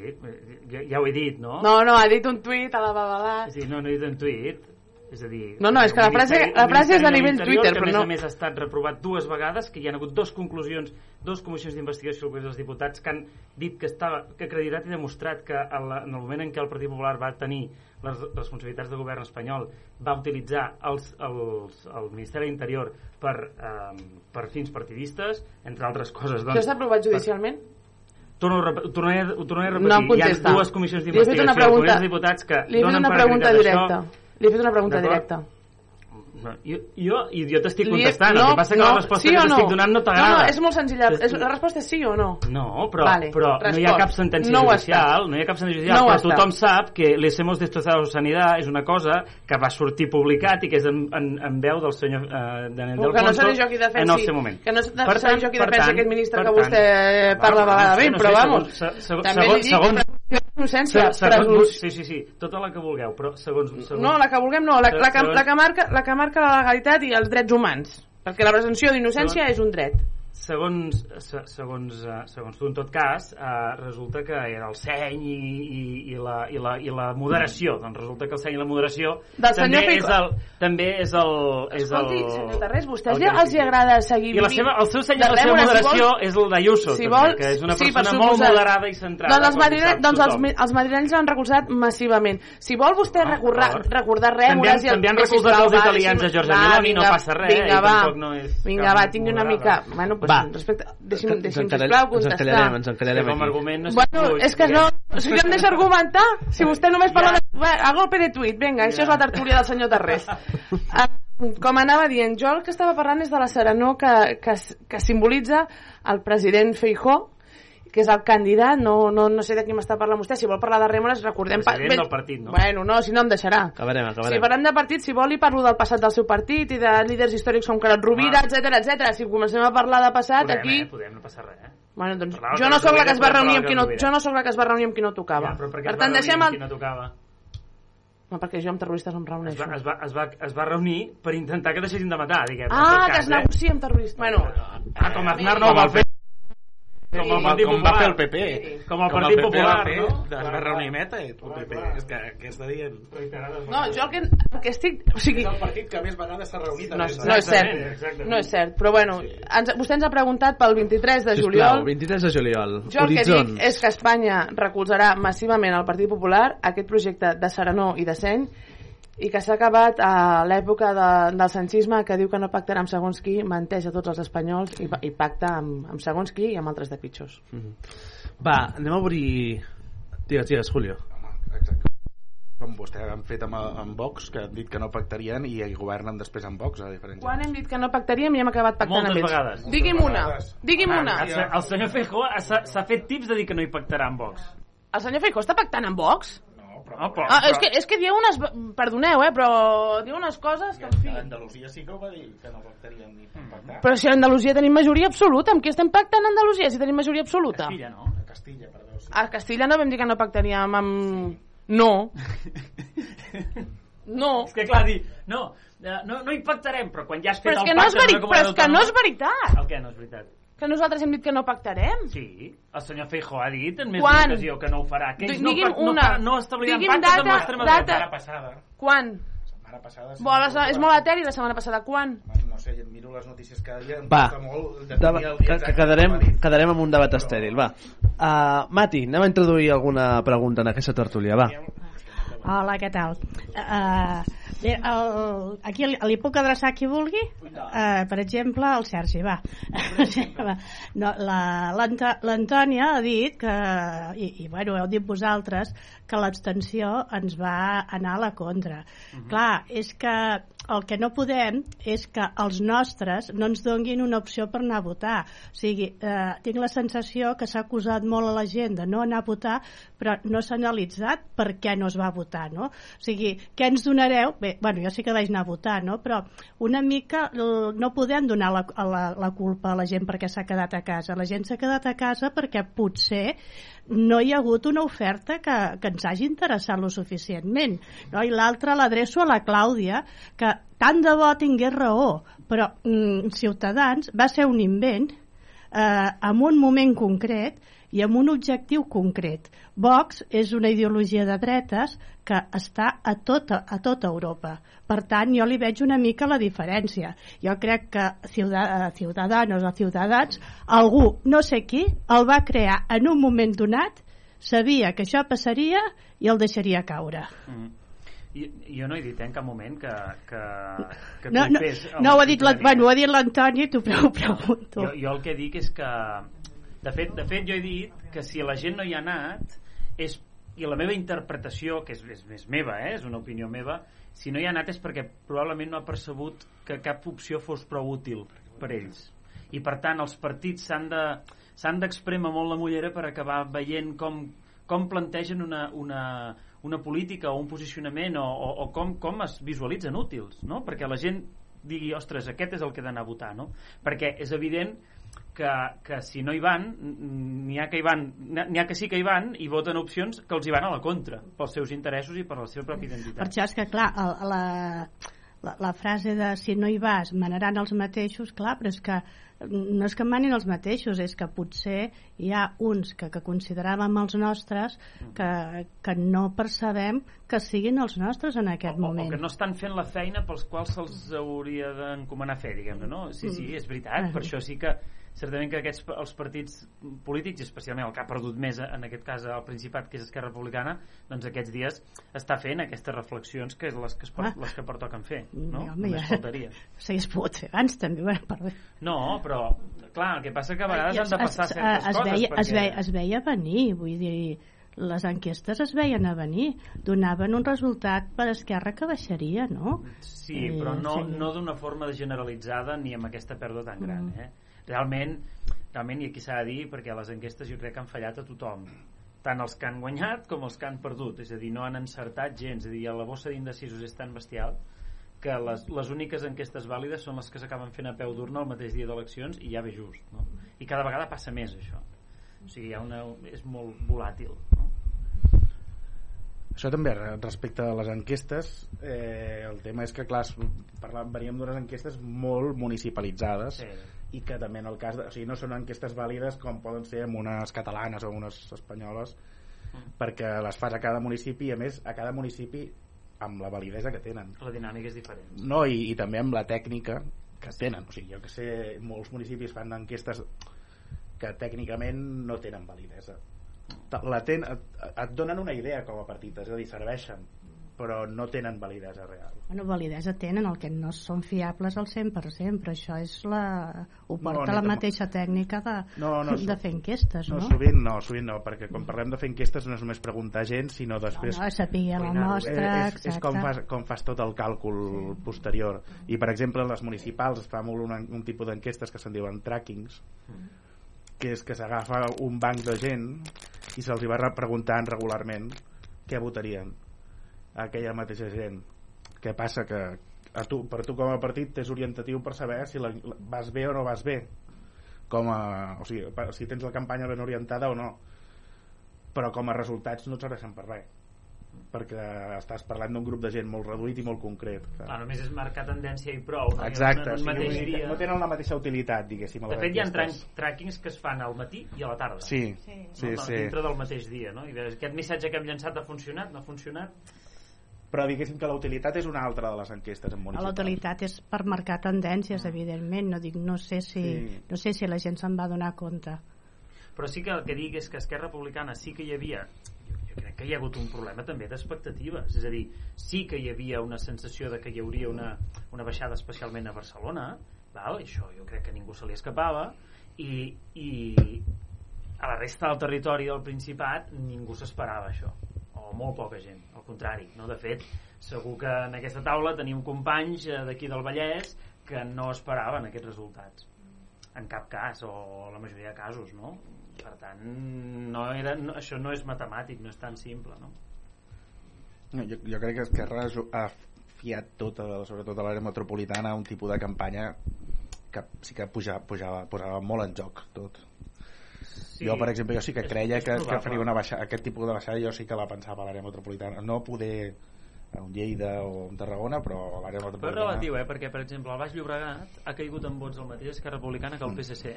ja, ja ho he dit, no? No, no, ha dit un tuit a la babalà. Sí, no, no he dit un tuit. És a dir... No, no, és que la frase- la frase és de ministeri nivell l'Interior Twitter, però a més no- a més ha estat reprovat dues vegades, que hi ha hagut dos conclusions, dos comissions d'investigació al Congrés dels Diputats que han dit que estava que acreditat i demostrat que en, la, en el moment en què el Partit Popular va tenir les responsabilitats de govern espanyol va utilitzar els, els, el Ministeri d'Interior per, eh, per fins partidistes, entre altres coses. Això Doncs, està aprovat judicialment? Torno, a rep- ho tornaré, ho tornaré a repetir. No. Hi ha dues comissions d'investigació al pregunta- Congrés dels Diputats que Li donen una per pregunta directa. això. Li he fet una pregunta directa. No, jo, jo, jo t'estic contestant, el que passa que la resposta sí que t'estic donant no No, t'agrada. no, és molt senzilla. És, la resposta és sí o no. No, però, Vale, però no hi ha respost. cap sentència No judicial, no hi ha cap sentència judicial, No però tothom estat. sap que les hemos destrozado sanidad és una cosa que va sortir publicat i que és en, en, en veu del senyor eh, Daniel no seré jo qui defensi, en el seu moment. que no seré Per tant- jo qui per defensi tant- aquest ministre que vostè tant- parla a vegades no bé, però no vamos, també li dic segons- presumpció sí, sí, sí, tota la que vulgueu, però segons... segons No, la que vulguem no, la, la, que, la, que marca, la que marca la legalitat i els drets humans. Perquè la presumpció d'innocència és un dret. Segons, se, segons, eh, segons tu en tot cas eh, resulta que era el seny i, i, i, la, i, la, i la moderació. Doncs resulta que el seny i la moderació Del també és el, també és el, és Escolti, el, senyor Tarrés, vostès el ja els hi agrada seguir i la seva, el seu seny de i la seva rèmora, si moderació vol- és el d'Ayuso si també, vol, que és una sí, per persona molt moderada i centrada Doncs els, madrile, doncs els, els madrilenys l'han recolzat massivament. Si vol vostè Ah, recordar, recordar També han- rèmores... i el- també han recolzat els italians a Giorgia va, Meloni, no passa res, Vinga, va, no és vinga, va, tingui una mica... Bueno, pues, Va. respecte, deixi'm, Ens deixi'm encallem- sisplau, ens contestar. encallarem, ens encallarem que com a aquí. argument no Bueno, fluid, és que no, si no em deixa argumentar, si vostè només parla de... Va, a golpe de tuit, vinga, això és la tertúlia del senyor Tarrés. Com anava dient, jo el que estava parlant és de la serenor que, que, que simbolitza el president Feijó, que és el candidat, no, no, no sé de qui m'està parlant vostè, si vol parlar de Rèmores, recordem... pa- President del partit, no? Bueno, no, si no em deixarà. Acabarem, Si acabarem. parlem de partit, si vol, li parlo del passat del seu partit i de líders històrics com Carot Rovira, etc etc. Si comencem a parlar de passat, podem, aquí... eh? podem, no passa res eh? Bueno, doncs jo no sóc la que es va reunir amb qui no, jo no sóc la que es va reunir amb qui no tocava. ja, per, per es tant, deixem el... no tocava No, perquè jo amb terroristes no em es reuneixo. va, es, va, es, va, es va reunir per intentar que deixessin de matar diguem, Ah, tot que cas, es negocia amb terroristes. Bueno, ah, com Aznar no Com ho va fer com el Com, Partit com va fer el PP. Com el Com Partit PP Popular, va fer, no? Es Clar, va clar. reunir meta i el PP. És que, què està dient? no, jo el que, el que estic... O sigui, És el partit que més vegades s'ha reunit. no, no és cert. Exactament. No és cert, però bueno, ens, vostè ens ha preguntat pel 23 de Sisplau, juliol. 23 de juliol. Jo el que dic és que Espanya recolzarà massivament al Partit Popular aquest projecte de Serenor i de Seny i que s'ha acabat a l'època de, del sanchisme que diu que no pactarà amb segons qui, menteix a tots els espanyols i, i pacta amb, amb segons qui i amb altres de pitjors. Va, anem a obrir... Digues, digues, Julio. Home, exacte. Com vostè han fet amb, amb Vox, que han dit que no pactarien i hi governen després amb Vox, a diferència. Quan hem dit que no pactaríem i hem acabat pactant Moltes amb ells. vegades. Digui'm Moltes una, vegades. digui'm Ah, una. el, el senyor Feijó s'ha s'ha fet tips de dir que no hi pactarà amb Vox El senyor Feijó està pactant amb Vox? No, però... Ah, és, que, és que diu unes... Perdoneu, eh, però diu unes coses que, en fi... Andalusia sí que ho va dir, que no pactarien ni per pactar. Però si a Andalusia tenim majoria absoluta, amb qui estem pactant a Andalusia si tenim majoria absoluta? Castilla, no? A Castilla, perdó. Sí. A Castilla no vam dir que no pactaríem amb... No. <laughs> No. És que clar, dir, no, eh, no, no impactarem, però quan ja has fet Però és el que no és, pacte veri... però és que no és veritat. El què no és veritat? Que nosaltres hem dit que no pactarem. Sí, el senyor Feijó ha dit en més Quan? d'una ocasió que no ho farà, que ells no, Digui'm no, una. fa- no establiran Digui'm pactes amb data- l'extrema dreta. data- setmana passada. Quan? Setmana passada. sí, Bo, la, no, és molt eteri la setmana passada. Quan? No sé, miro les notícies cada dia, em Va, molt de, que, que quedarem, quedarem amb un debat estèril, va. Uh, Mati, anem a introduir alguna pregunta en aquesta tertúlia, va. Hola, què tal? Uh, bé, el, aquí li, li puc adreçar a qui vulgui? Uh, per exemple, el Sergi, va. <laughs> No, la- L'Antònia ha dit que, i, i bueno, heu dit vosaltres, que l'abstenció ens va anar a la contra. Clar, és que el que no podem és que els nostres no ens donguin una opció per anar a votar. O sigui, eh, tinc la sensació que s'ha acusat molt a la gent de no anar a votar, però no s'ha analitzat per què no es va votar, no? O sigui, què ens donareu? Bé, bueno, jo sí que vaig anar a votar, no? Però una mica no podem donar la, la, la culpa a la gent perquè s'ha quedat a casa. La gent s'ha quedat a casa perquè potser no hi ha hagut una oferta que, que ens hagi interessat lo suficientment. No? I l'altra l'adreço a la Clàudia, que tant de bo tingués raó, però mm, Ciutadans va ser un invent eh, en un moment concret i amb un objectiu concret. Vox és una ideologia de dretes que està a tota, a tota Europa. Per tant, jo li veig una mica la diferència. Jo crec que Ciuda- Ciudadanos o Ciutadans, algú, no sé qui, el va crear en un moment donat, sabia que això passaria i el deixaria caure. Mm. I, jo no he dit eh, en cap moment que, que, que No, no, no ho ha dit, bueno, ho ha dit l'Antoni t'ho pre- ho <laughs> pregunto. Jo, jo el que dic és que de fet, de fet jo he dit que si la gent no hi ha anat és, i la meva interpretació que és, és, és meva, eh, és una opinió meva si no hi ha anat és perquè probablement no ha percebut que cap opció fos prou útil per ells i per tant els partits s'han de s'han d'expremer molt la mullera per acabar veient com, com plantegen una, una, una política o un posicionament o, o, o com, com es visualitzen útils no? perquè la gent digui, ostres, aquest és el que he d'anar a votar no? perquè és evident que, que si no hi van n'hi ha que hi van n'hi ha que sí que hi van i voten opcions que els hi van a la contra pels seus interessos i per la seva pròpia Per identitat això és que, clar, el, la, la, la frase de si no hi vas manaran els mateixos, clar, però és que no és que manin els mateixos, és que potser hi ha uns que, que consideràvem els nostres que, que no percebem que siguin els nostres en aquest o, o moment. que no estan fent la feina pels quals se'ls hauria d'encomanar fer, diguem-ne, no? Sí, sí, és veritat, per això sí que certament que aquests, els partits polítics, especialment el que ha perdut més en aquest cas al Principat, que és Esquerra Republicana, doncs aquests dies està fent aquestes reflexions que és les que, es per, Ah. les que pertoquen fer, no? home, Només faltaria. S'hagués pogut fer abans també, bueno, per... No, però, clar, el que passa que a vegades han de passar es, certes es, coses. veia, es, perquè... veia, es veia venir, vull dir, les enquestes es veien a venir, donaven un resultat per Esquerra que baixaria, no? Sí, Eh, però no, sí. no d'una forma generalitzada ni amb aquesta pèrdua tan gran. Mm. Eh? Realment, realment, i aquí s'ha de dir, perquè les enquestes jo crec que han fallat a tothom tant els que han guanyat com els que han perdut és a dir, no han encertat gens és a dir, la bossa d'indecisos és tan bestial que les, les úniques enquestes vàlides són les que s'acaben fent a peu d'urna el mateix dia d'eleccions i ja ve just no? i cada vegada passa més això o sigui, hi ha una, és molt volàtil no? Això també respecte a les enquestes eh, el tema és que clar, parlàvem, veníem d'unes enquestes molt municipalitzades sí. I que també en el cas de, o sigui, no són enquestes vàlides com poden ser amb unes catalanes o unes espanyoles perquè les fas a cada municipi i a més a cada municipi amb la validesa que tenen. La dinàmica és diferent. No, i, i també amb la tècnica que tenen. O sigui, jo que sé, molts municipis fan enquestes que tècnicament no tenen validesa. Ta- la ten, et, et donen una idea com a partit és a dir, serveixen però no tenen validesa real Bueno, validesa tenen, el que no són fiables al 100%, però això és la... ho porta No, ni la mateixa tècnica de, No, no, de fer enquestes, no, no? sovint no, sovint no, perquè quan parlem de fer enquestes no és només preguntar gent, sinó després... no, saber la cuinar-ho. mostra, Eh, és, és exacte. com, fas, com fas tot el càlcul sí. posterior. I, per exemple, en les municipals es fa molt una, un tipus d'enquestes que se'n diuen trackings, que és que s'agafa un banc de gent i se'ls va re- preguntant regularment què votarien aquella mateixa gent què passa que a tu, per tu com a partit és orientatiu per saber si la, la, vas bé o no vas bé com a, o sigui, pa- si tens la campanya ben orientada o no però com a resultats no et serveixen per res perquè estàs parlant d'un grup de gent molt reduït i molt concret Clar, només és marcar tendència i prou. No? exacte, En o un sigui, mateix vull dir, dia... no tenen la mateixa utilitat diguéssim De fet, hi ha enquestes. trackings que es fan al matí i a la tarda. Sí, sí, no? sí. Dintre del mateix dia, no? I veus, aquest missatge que hem llançat ha funcionat, no ha funcionat? Però diguéssim que la utilitat és una altra de les enquestes en La municipals utilitat és per marcar tendències, Ah. evidentment. No, dic, no, sé si, Sí. no sé si la gent se'n va donar compte. Però sí que el que dic és que Esquerra Republicana sí que hi havia jo, jo crec que hi ha hagut un problema també d'expectatives és a dir, sí que hi havia una sensació de que hi hauria una, una baixada especialment a Barcelona val? això jo crec que ningú se li escapava i, i a la resta del territori del Principat ningú s'esperava això o molt poca gent, al contrari no? de fet, segur que en aquesta taula tenim companys eh, d'aquí del Vallès que no esperaven aquests resultats en cap cas, o la majoria de casos, no? Per tant, no era, no, això no és matemàtic, no és tan simple, no? No, jo, jo crec que Esquerra ha fiat tot, a, sobretot a l'àrea metropolitana, un tipus de campanya que sí que pujava, pujava, posava molt en joc tot. Sí, jo, per exemple, jo sí que és- creia és que, que faria una baixada, aquest tipus de baixada jo sí que la pensava a l'àrea metropolitana. No poder a un Lleida o un Tarragona, però a l'àrea Però metropolitana... relatiu, eh? perquè, per exemple, el Baix Llobregat ha caigut en vots el mateix Esquerra Republicana que el PSC,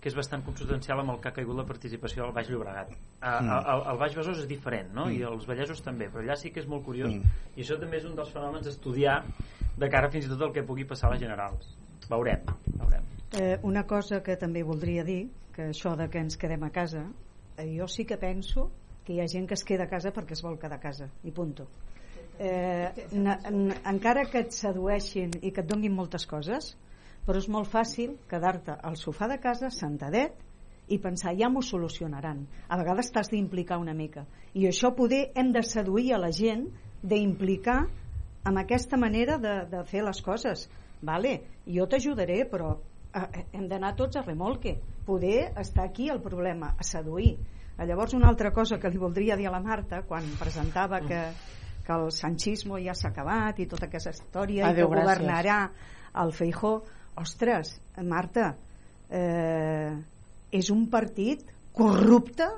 que és bastant consubstancial amb el que ha caigut la participació al Baix Llobregat. A, Mm. a, a, el Baix Besòs és diferent, no? Mm. I els vallesos també, però allà sí que és molt curiós. Mm. I això també és un dels fenòmens a estudiar de cara fins i tot al que pugui passar a les generals. Veurem, veurem. Eh, una cosa que també voldria dir, que això de que ens quedem a casa, eh, jo sí que penso que hi ha gent que es queda a casa perquè es vol quedar a casa, i punto. Eh, en, encara que et sedueixin i que et donguin moltes coses, però és molt fàcil quedar-te al sofà de casa sentadet i pensar ja m'ho solucionaran a vegades t'has d'implicar una mica i això poder hem de seduir a la gent d'implicar amb aquesta manera de, de fer les coses vale, jo t'ajudaré però eh, hem d'anar tots a remolque. Poder estar aquí el problema a seduir. Eh, llavors una altra cosa que li voldria dir a la Marta quan presentava que, que el sanchismo ja s'ha acabat i tota aquesta història Adéu, i que gràcies. governarà el Feijó ostres, Marta eh, és un partit corrupte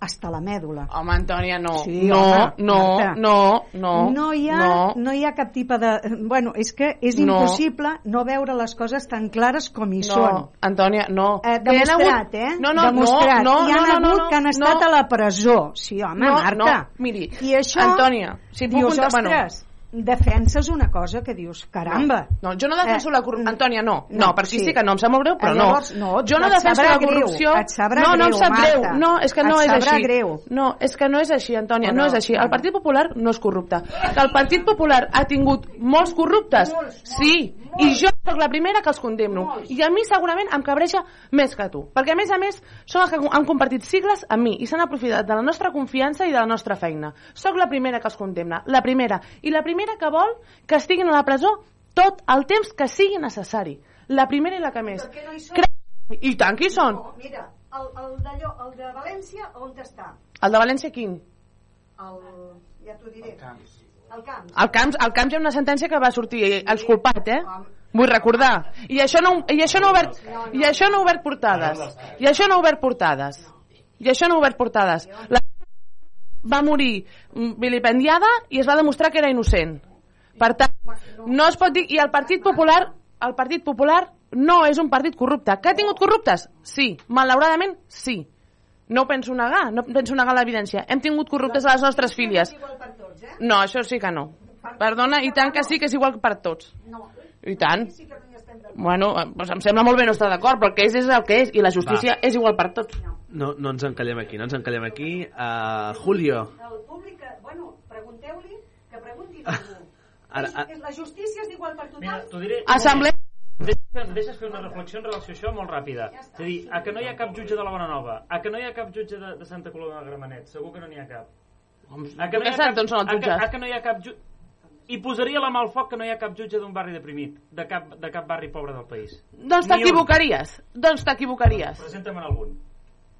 hasta la mèdula Home, Antònia, no. Sí, no, home, no, Marta. no, no, no hi ha, no. no. hi ha cap tipus de... Bueno, és que és No. impossible no veure les coses tan clares com hi no, són. Antònia, no. Eh, demostrat, hagut- eh? No, no, demostrat. no, no, Hi ha no, no, hagut no, que han estat no. a la presó. Sí, home, No, Marta. no, miri, I això, Antònia, si puc dius, contar- bueno. Defenses una cosa que dius, caramba. No, jo no defenso Eh, la corrupció. Antònia, no. No, no, per aquí sí. sí. que no, em sap molt greu, però Eh, no. llavors, no, jo no defenso la greu, corrupció. et sabrà no, no em greu, sap Marta. greu. No, és que no és així. greu. No, és que no és així, Antònia, Bueno, no és així. El. Partit Popular no és corrupte. Que el Partit Popular ha tingut molts corruptes? Sí, i jo sóc la primera que els condemno. I a mi segurament em cabreja més que tu. Perquè a més a més són els que han compartit sigles amb mi i s'han aprofitat de la nostra confiança i de la nostra feina. Sóc la primera que els condemna, la primera. I la primera que vol que estiguin a la presó tot el temps que sigui necessari. La primera i la que més. què no hi són? Cre- I tant que hi són. No, mira, el, el, d'allò, el de València, on està? El de València, quin? El, ja t'ho diré. El Camps. El Camps. Al Camps, al Camps hi ha una sentència que va sortir exculpat, eh? Vull recordar. I això no, i això no ha obert, i això no ha obert portades. I això no ha obert portades. I això no ha obert portades. La va morir vilipendiada i es va demostrar que era innocent. Per tant, no es pot dir... I el Partit Popular, el Partit Popular no és un partit corrupte. Que ha tingut corruptes? Sí. Malauradament, sí. No ho penso negar, no penso negar l'evidència. Hem tingut corruptes a les nostres filles. No, això sí que no. Perdona, i tant que sí que és igual per tots. I tant. Bueno, eh, doncs em sembla molt bé no estar d'acord, però el que és és el que és, i la justícia és igual per tots. No, no ens encallem aquí, no ens encallem aquí. Uh, Julio, El públic, bueno, pregunteu-li, que pregunti <laughs> a algú. Ara, És- a- és, la justícia és igual per tothom? Mira, t'ho diré... Assemblea... Deixes, deixes fer una reflexió en relació a això molt ràpida. És a dir, a que no hi ha cap jutge de la Bona Nova, a que no hi ha cap jutge de, de Santa Coloma de Gramenet, segur que no n'hi ha cap. A que no hi ha cap, a que, a que no hi ha cap jutge... I posaria la mà al foc que no hi ha cap jutge d'un barri deprimit, de cap, de cap barri pobre del país. Doncs t'equivocaries. Doncs t'equivocaries. Presenta'm algun.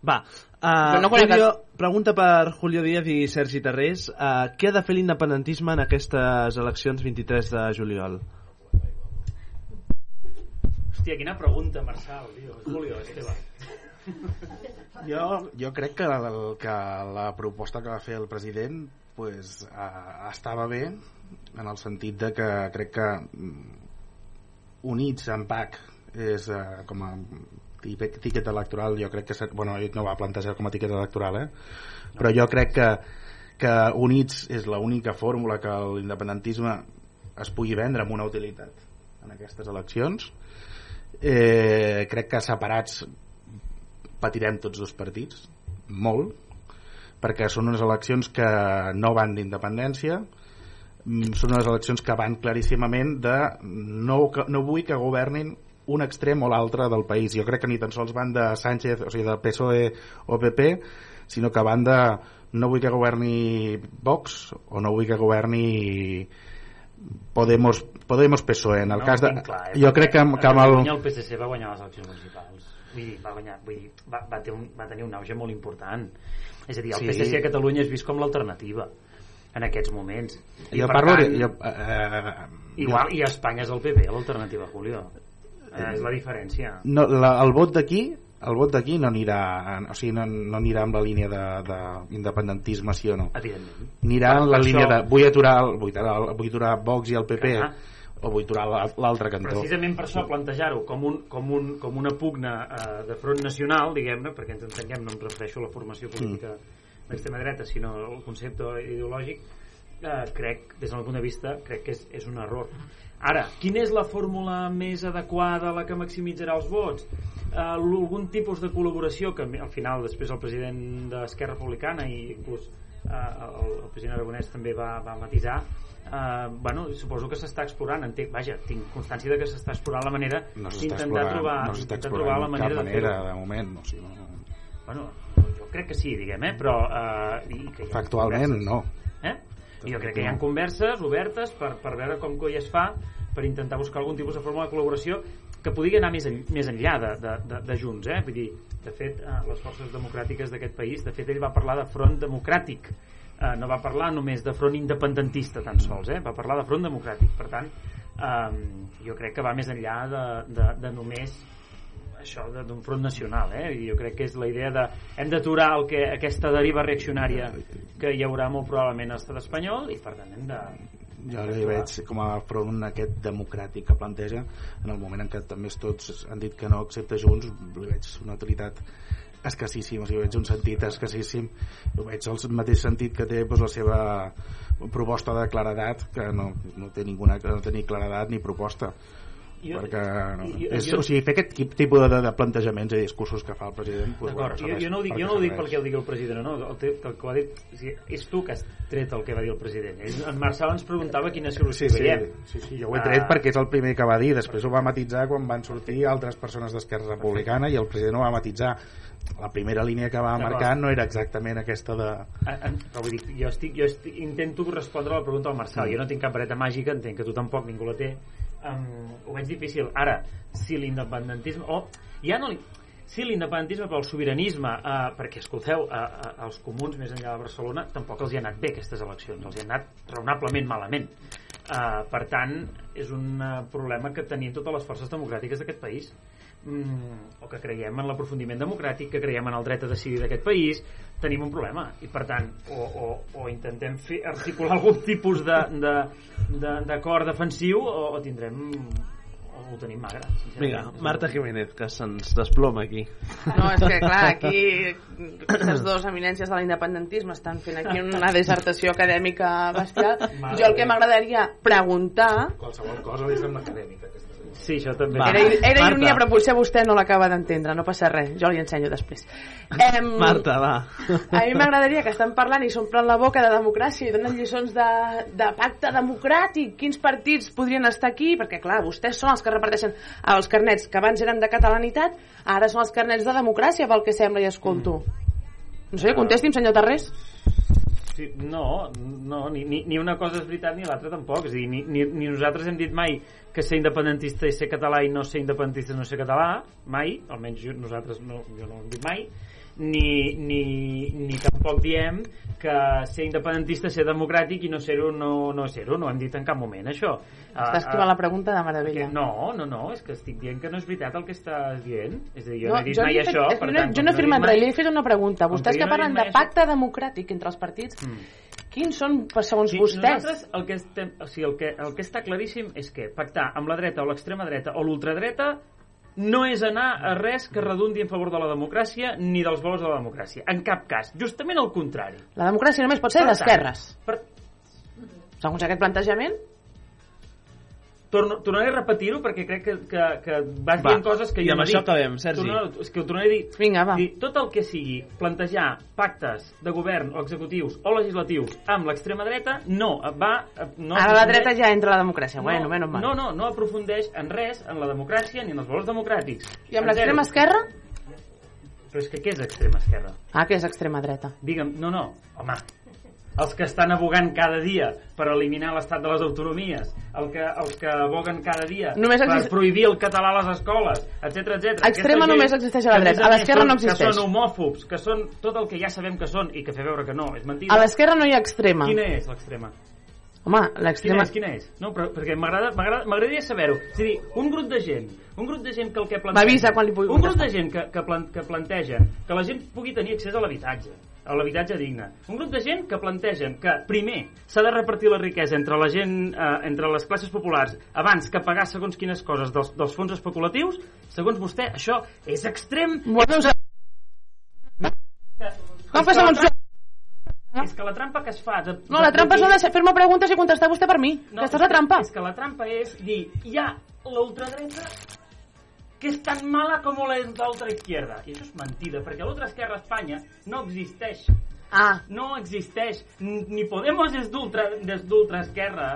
Va, uh, Però no Julio, pregunta per Julio Díaz i Sergi Tarrés. Uh, què ha de fer l'independentisme en aquestes eleccions 23 de juliol? Hòstia, quina pregunta, Marçal, tio. Julio, Esteve. Jo, jo crec que la, que la proposta que va fer el president pues, uh, estava bé en el sentit de que crec que mm, units en PAC és uh, com a tiquet electoral jo crec que bueno, no va plantejar com a tiquet electoral eh? però jo crec que, que units és l'única fórmula que l'independentisme es pugui vendre amb una utilitat en aquestes eleccions. Eh, crec que separats patirem tots dos partits molt perquè són unes eleccions que no van d'independència mm, són unes eleccions que van claríssimament de no, no vull que governin un extrem o l'altre del país. Jo crec que ni tan sols van de Sánchez o sigui del PSOE o PP sinó que van de no vull que governi Vox o no vull que governi Podemos, Podemos PSOE en el no, cas de, clar, eh? jo crec que, que amb el, el PSC va guanyar les eleccions municipals. Vull dir, va, guanyar, vull dir, va, va, tenir un, va tenir un auge molt important és a dir, el Sí. PSC a Catalunya és vist com l'alternativa en aquests moments. I jo parlo tant, jo, eh, igual, i a Espanya és el PP l'alternativa, Julio. Eh, és la diferència. No, la, el vot d'aquí el vot d'aquí no anirà o sigui, no, no anirà amb la línia d'independentisme sí o no? Evidentment. Anirà en la línia això- de vull aturar, el, vull aturar, vull aturar Vox i el PP Clar. O vull aturar la- l'altre cantó precisament per això plantejar-ho com, un, com, un, com una pugna eh, de front nacional, diguem-ne, perquè ens entenguem, no em refereixo a la formació política Mm. d'extrema dreta, sinó al concepte ideològic, eh, crec, des del meu punt de vista, crec que és, és un error. Ara, quina és la fórmula més adequada, la que maximitzarà els vots? Eh, algun tipus de col·laboració que al final després el president d'Esquerra Republicana i inclús eh, el, el president Aragonès també va, va matisar eh, bueno, suposo que s'està explorant entenc, vaja, tinc constància de que s'està explorant la manera no d'intentar trobar, no s'està d'intentar trobar la de manera cap de manera de moment o sigui, no, bueno, jo crec que sí, diguem, eh? però eh, i que factualment no eh? I jo crec que hi ha converses obertes per, per veure com coi es fa per intentar buscar algun tipus de fórmula de col·laboració que pugui anar més, en, més enllà de, de, de, de Junts eh? vull dir, de fet eh, les forces democràtiques d'aquest país de fet ell va parlar de front democràtic eh, no va parlar només de front independentista tan sols, eh? va parlar de front democràtic per tant eh, jo crec que va més enllà de, de, de només això d'un front nacional eh? Jo crec que és la idea de hem d'aturar que, aquesta deriva reaccionària que hi haurà molt probablement a l'estat espanyol i per tant hem de jo li veig com a front aquest democràtic que planteja en el moment en què també tots han dit que no excepte Junts li veig una utilitat escassíssim, o sigui, veig un sentit escassíssim ho veig el mateix sentit que té doncs, la seva proposta de claredat que no, no té ninguna no té ni claredat ni proposta Jo- perquè no, jo- és, jo- o sigui, fer aquest tip- tipus de, de plantejaments i discursos que fa el president doncs, D'acord, jo, jo no ho dic, jo no ho dic perquè ho digui el president no, el, te- el que ho ha dit o sigui, és tu que has tret el que va dir el president. És- en Marçal ens preguntava quina solució Sí, sí, veiem. sí, sí, jo ho he tret Ah. perquè és el primer que va dir, després ho va matitzar quan van sortir altres persones d'Esquerra Republicana i el president ho va matitzar. La primera línia que va marcar no era exactament aquesta de... En- però vull dir, jo, estic, jo estic, intento respondre a la pregunta del Marçal. Jo no tinc cap vareta màgica, entenc que tu tampoc ningú la té um, ho veig difícil. Ara, si l'independentisme o ja no li, si l'independentisme pel sobiranisme, eh, perquè escolteu eh, eh, els comuns més enllà de Barcelona tampoc els hi ha anat bé aquestes eleccions els hi han anat raonablement malament. Eh, per tant és un eh, problema que tenien totes les forces democràtiques d'aquest país mm, o que creiem en l'aprofundiment democràtic, que creiem en el dret a decidir d'aquest país, tenim un problema i per tant, o, o, o intentem fer, articular <laughs> algun tipus d'acord de, de, d'acord defensiu o, o tindrem o ho tenim magre Vinga, Marta Jiménez, que se'ns desploma aquí. No, és que clar, <laughs> aquí aquestes dues eminències de l'independentisme estan fent aquí una dissertació acadèmica bestial. Jo el que m'agradaria preguntar Qualsevol cosa li sembla acadèmica. Aquesta. Sí, això també Va. era, era Marta. ironia, però potser vostè no l'acaba d'entendre, no passa res, jo li ensenyo després. Em, Marta, va. A mi m'agradaria que estan parlant i s'omplen la boca de democràcia i donen lliçons de, de pacte democràtic. Quins partits podrien estar aquí? Perquè, clar, vostès són els que reparteixen els carnets que abans eren de catalanitat, ara són els carnets de democràcia, pel que sembla i escolto. No sé, contesti'm, senyor Tarrés. Sí, no, no ni, ni, ni una cosa és veritat ni l'altra tampoc. És dir, ni, ni, ni nosaltres hem dit mai que ser independentista és ser català i no ser independentista és no ser català mai, almenys jo, nosaltres no, jo no ho hem dit mai ni, ni, ni tampoc diem que ser independentista ser democràtic i no ser-ho no, no ser-ho, no hem dit en cap moment això. Està esquivant la pregunta de meravella. Que no, no, no, és que estic dient que no és veritat el que estàs dient. És a dir, jo No, no, he dit jo mai he fet- això, que per no, tant... jo no he firmat res, li he fet una pregunta. Vostès jo que no parlen de pacte democràtic entre els partits, quins són, segons Sí, vostès? Nosaltres el que, estem, o sigui, el, que, el que està claríssim és que pactar amb la dreta o l'extrema dreta o l'ultradreta no és anar a res que redundi en favor de la democràcia ni dels valors de la democràcia. En cap cas. Justament el contrari. La democràcia només pot ser d'esquerres. Per... Segons aquest plantejament, Torno, tornaré a repetir-ho perquè crec que, que, que vas Va, dient coses que i jo amb no això dic. acabem, Sergi. Torno, és que ho tornaré a dir. Vinga, va. Dir, tot el que sigui plantejar pactes de govern o executius o legislatius amb l'extrema dreta no va... No ara la dreta ja entra a la democràcia. Bueno, no, menys mal. no, no, no aprofundeix en res, en la democràcia ni en els valors democràtics. I amb l'extrema esquerra? Però és que què és extrema esquerra? Ah, que és extrema dreta. Digue'm, no, no, home, els que estan abogant cada dia per eliminar l'estat de les autonomies, el que, els que aboguen cada dia Només per exist- prohibir el català a les escoles, etc etc. Extrema només existeix a la dreta, a l'esquerra no existeix. Que són homòfobs, que són tot el que ja sabem que són i que fer veure que no, és mentida. A l'esquerra no hi ha extrema. Quina és l'extrema? Home, Quina l'extrema... és, quina és? No, però, perquè m'agrada- m'agrada- m'agradaria saber-ho. És a dir, un grup de gent, un grup de gent que el que planteja... M'avisa quan li pugui Un grup de gent que, que, plan, que planteja que la gent pugui tenir accés a l'habitatge, a l'habitatge digne. Un grup de gent que plantegen que, primer, s'ha de repartir la riquesa entre la gent, eh, entre les classes populars, abans que pagar segons quines coses dels, dels fons especulatius, segons vostè, això és extrem... Bueno, Com que segons jo? És que la trampa que es fa... De, No, la trampa és no de fer-me preguntes i contestar vostè per mi. No, Aquesta és la trampa. És que la trampa és dir, hi ha l'ultradreta que és tan mala com la l'altra izquierda. I això és mentida, perquè l'altra esquerra a Espanya no existeix. Ah. No existeix. Ni Podemos és d'ultra esquerra,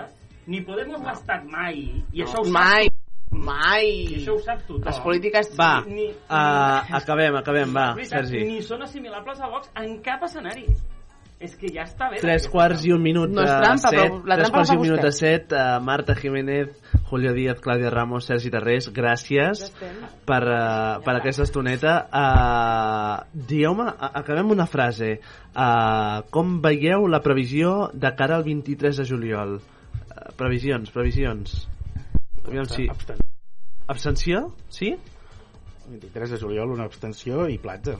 ni Podemos no. ha estat mai. I això ho mai, sap mai. I això ho sap tothom. Les polítiques... Va, Ni- uh, acabem, acabem, va, Sergi. Ni són assimilables a Vox en cap escenari. És que ja està bé. Tres quarts i un minut No és trampa, set. però la tres quarts i un minut de vostè. set. Uh, Marta Jiménez, Julio Díaz, Clàudia Ramos, Sergi Tarrés, gràcies per, uh, per aquesta estoneta. Uh, Dieu-me, a- acabem una frase. Uh, com veieu la previsió de cara al 23 de juliol? Uh, previsions, previsions. Aviam si... Abstenció? Sí? 23 de juliol, una abstenció i platja.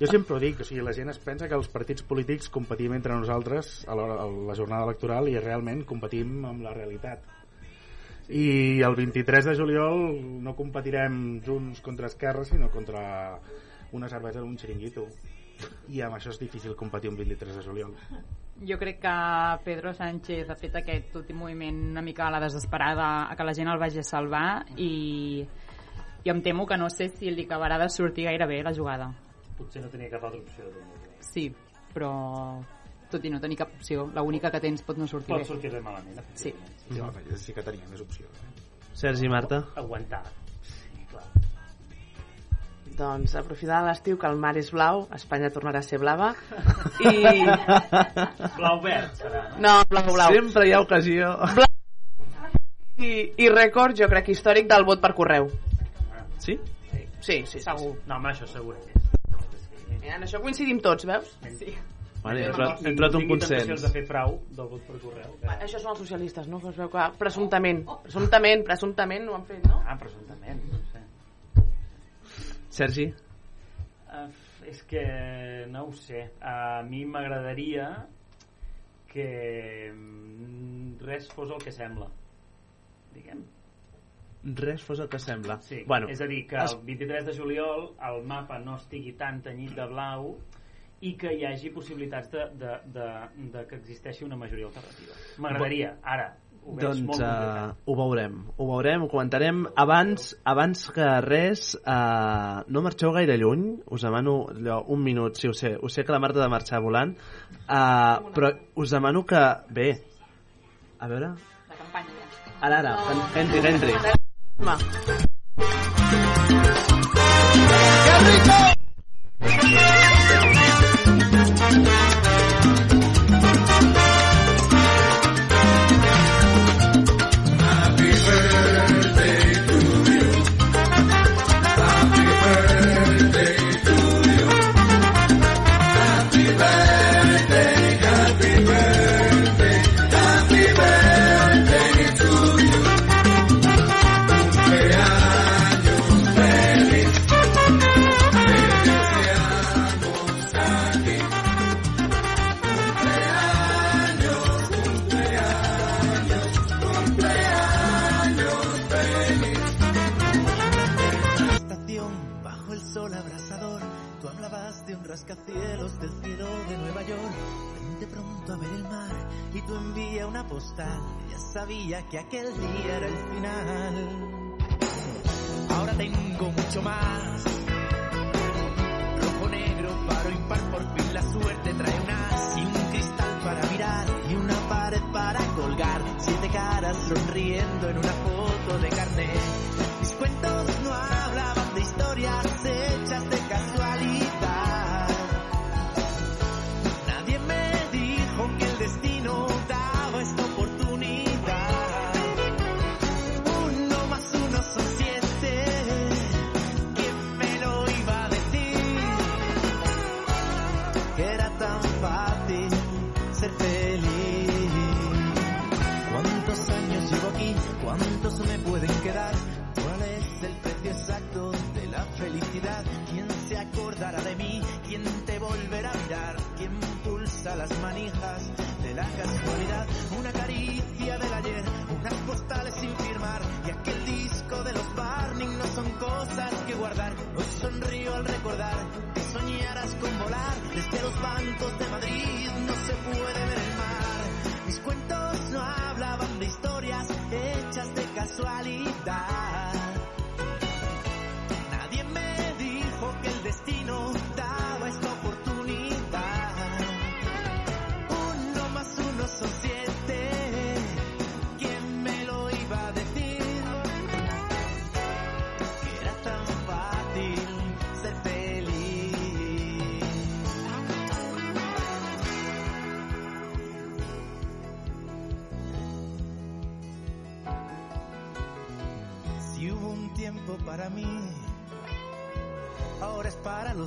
Jo sempre ho dic, o sigui, la gent es pensa que els partits polítics competim entre nosaltres a a la jornada electoral i realment competim amb la realitat. I el 23 de juliol no competirem junts contra Esquerra, sinó contra una cervesa d'un xiringuito. I amb això és difícil competir un 23 de juliol. Jo crec que Pedro Sánchez ha fet aquest últim moviment una mica a la desesperada a que la gent el vagi a salvar i jo em temo que no sé si li acabarà de sortir gaire bé la jugada. Potser no tenia cap altra opció. Sí, però tot i no tenir cap opció, l'única que tens pot no sortir Pot bé. sortir bé malament. Sí. Sí, home, sí que tenia més opció. Eh? Sergi, Marta. Aguantar. Sí, clar. Doncs aprofitant l'estiu que el mar és blau, Espanya tornarà a ser blava <laughs> i... Blau-verd serà, no? No, blau, blau. Sempre hi ha ocasió. I, I rècord, jo crec, històric del vot per correu. Sí? Sí, sí, segur. No, home, això segur. I en això coincidim tots, veus? Sí. Vale, trobat- no hem trobat un consens. de fer frau del vot per correu. Que... Això són els socialistes, no? Que es veu que presumptament, presumptament, presumptament ho han fet, no? Ah, presumptament. No sé. Sergi? Uh, és que no ho sé. A mi m'agradaria que mm, res fos el que sembla. Diguem. Res fos el que sembla. Sí, Bueno, és a dir, que el 23 de juliol el mapa no estigui tan tenyit de blau i que hi hagi possibilitats de, de, de, de que existeixi una majoria alternativa. M'agradaria, ara, ho Doncs molt uh, ho veurem, ho veurem, ho comentarem. Abans, abans que res, uh, no marxeu gaire lluny, us demano allò, un minut, sí, ho sé, ho sé que la Marta ha de marxar volant, uh, però us demano que, bé, a veure, La campanya ja. ara, ara, en- entri, entri. Home, Happy birthday una postal, ya sabía que aquel día era el final. Ahora tengo mucho más. Rojo, negro, paro impar, por fin la suerte trae unas y un cristal para mirar y una pared para colgar. Siete caras sonriendo en una foto de carnet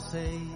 say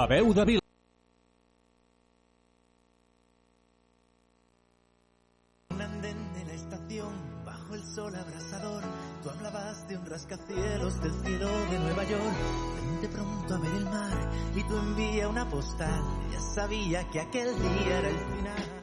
La veu de Vila. Un andén la estación, bajo el sol abrasador, tú hablabas de un rascacielos del cielo de Nueva York. Vente pronto a ver el mar y tú envía una postal. Ya sabía que aquel día era el final.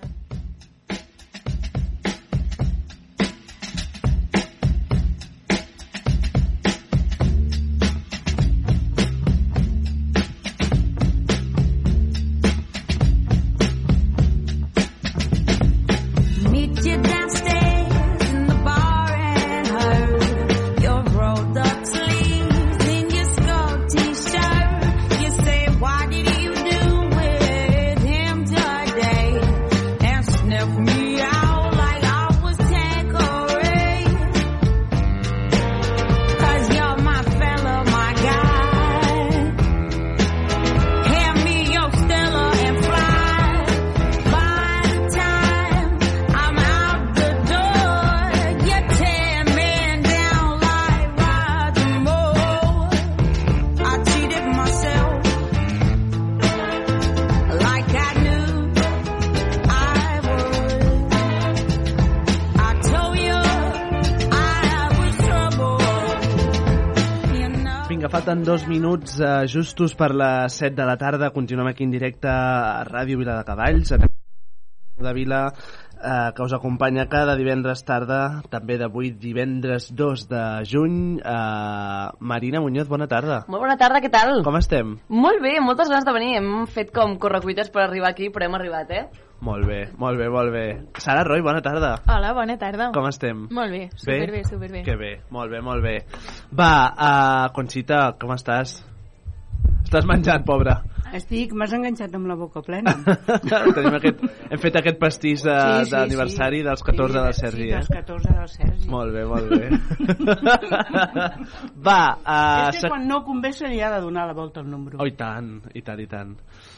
Falten dos minuts eh, justos per les 7 de la tarda. Continuem aquí en directe a Ràdio Vila de Cavalls, a de Vila, eh, que us acompanya cada divendres tarda, també d'avui divendres 2 de juny. Eh, Marina Muñoz, bona tarda. Molt bona tarda, què tal? Com estem? Molt bé, moltes ganes de venir. Hem fet com correcuites per arribar aquí, però hem arribat, eh? Molt bé, molt bé, molt bé. Sara Roy, bona tarda. Hola, bona tarda. Com estem? Molt bé, superbé, superbé. Que bé, molt bé, molt bé. Va, uh, Conxita, com estàs? Estàs menjant, pobra. Estic, m'has enganxat amb la boca plena. <laughs> Tenim aquest, hem fet aquest pastís de- Sí, sí, d'aniversari sí. dels 14 Sí, del sí, Sergi, dels eh? 14 del Sergi. Molt bé, molt bé. <laughs> Va, uh, és que quan no convé se li ha de donar la volta al número. Oh, i tant, i tant, i tant.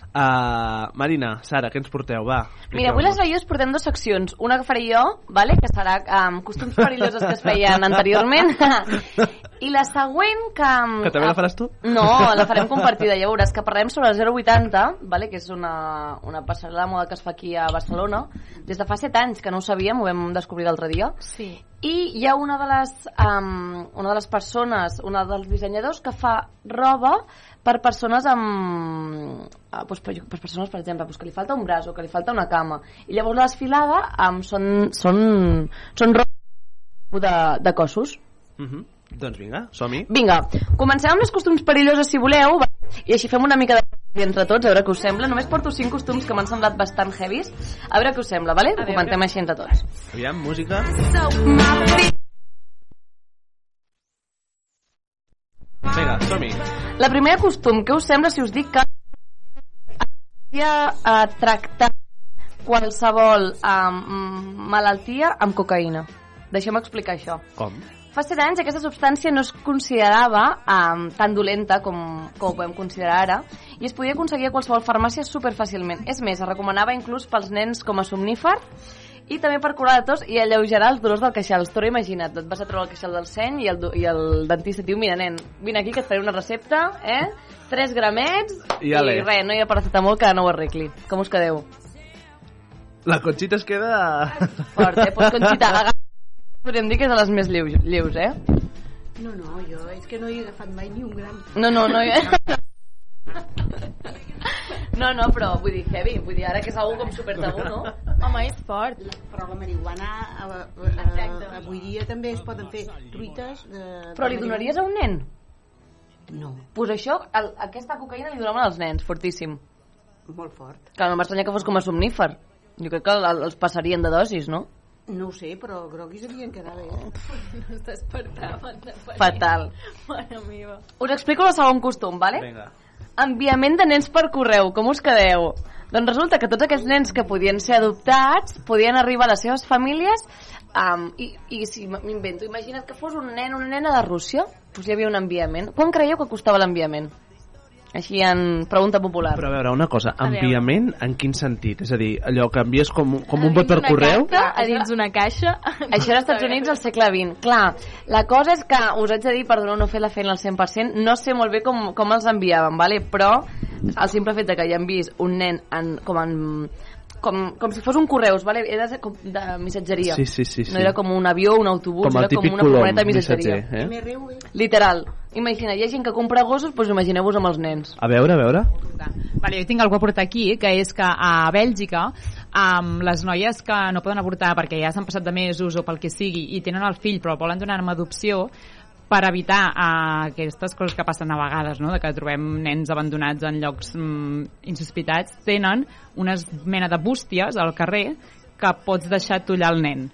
Uh, Marina, Sara, què ens porteu? Va, Mira, avui les veies portem dues seccions. Una que faré jo, vale? que serà um, costums perillosos que es feien anteriorment. <laughs> <laughs> I la següent que... um, Que també la faràs tu? No, la farem <laughs> compartida, ja veuràs que parlem sobre el 080, vale? que és una, una passarel·la de moda que es fa aquí a Barcelona, des de fa 7 anys, que no ho sabíem, ho vam descobrir l'altre dia. Sí. I hi ha una de les, um, una de les persones, una dels dissenyadors que fa roba per persones amb... Uh, pues, per, per persones, per exemple, pues, que li falta un braç o que li falta una cama. I llavors la desfilada um, són, són, són roba de, de cossos. Uh -huh. Doncs vinga, som-hi. Vinga, comencem amb els costums perillosos si voleu, va? i així fem una mica de entre tots, a veure què us sembla. Només porto cinc costums que m'han semblat bastant heavies. A veure què us sembla, vale? Ho comentem així entre tots. Aviam, música. Vinga, som-hi. La primera costum, què us sembla si us dic que a tractar qualsevol um, malaltia amb cocaïna? Deixeu-me explicar això. Com? Fa 7 anys aquesta substància no es considerava um, tan dolenta com, com ho podem considerar ara i es podia aconseguir a qualsevol farmàcia superfàcilment. És més, es recomanava inclús pels nens com a somnífer i també per curar de tos i alleugerar els dolors del queixal. Però imagina't, et vas a trobar el queixal del seny i el, i el dentista et diu, mira nen, vine aquí que et faré una recepta, eh? 3 gramets I ale. i res, no hi ha paracetamol que no ho arregli. Com us quedeu? La Conxita es queda... Fort, eh? Pues Conxita, agafa... <laughs> Podríem dir que és de les més lleus, lleus eh? No, no, jo és que no he agafat mai ni un gram. No, no, no. No, no, però vull dir, heavy, vull dir, ara que és algú com super tabú, no? Home, és fort. Però la marihuana a, a, a, avui dia també es poden fer truites de... Però li donaries a un nen? No. Pues això, el, aquesta cocaïna li donaven als nens, fortíssim. Molt fort. Clar, no m'estranya que fos com a somnífer. Jo crec que el- els passarien de dosis, no? No ho sé, però groguis devien quedar bé. <laughs> No t'espertaven de. Fatal. Mare meva. Us explico el segon costum, vale? Vinga. Enviament de nens per correu, com us quedeu? Doncs resulta que tots aquells nens que podien ser adoptats podien arribar a les seves famílies um, i, i si m'invento, imagina't que fos un nen o una nena de Rússia, doncs hi havia un enviament. Quan creieu que costava l'enviament? Així en pregunta popular. Però a veure, una cosa, A veure. enviament en quin sentit? És a dir, allò que envies com, com un vot per correu? a dins una caixa. Això era als Estats Units al segle XX. Clar, la cosa és que us haig de dir, perdoneu no fer la feina al 100%, no sé molt bé com, com els enviaven, vale? però el simple fet de que hayan vist un nen en, com en com, com si fos un correus, vale? era de, com de missatgeria Sí, sí, sí, sí. no era com un avió, un autobús Com era com una furgoneta de missatgeria missatger, eh? literal, imagina, hi ha gent que compra gossos doncs imagineu-vos amb els nens A veure, a veure. Vale, jo tinc algú a portar aquí, que és que a Bèlgica um, les noies que no poden avortar perquè ja s'han passat de mesos o pel que sigui i tenen el fill però el volen donar en adopció per evitar uh, aquestes coses que passen a vegades, no? de que trobem nens abandonats en llocs mm, insospitats, tenen una mena de bústies al carrer que pots deixar tollar el nen.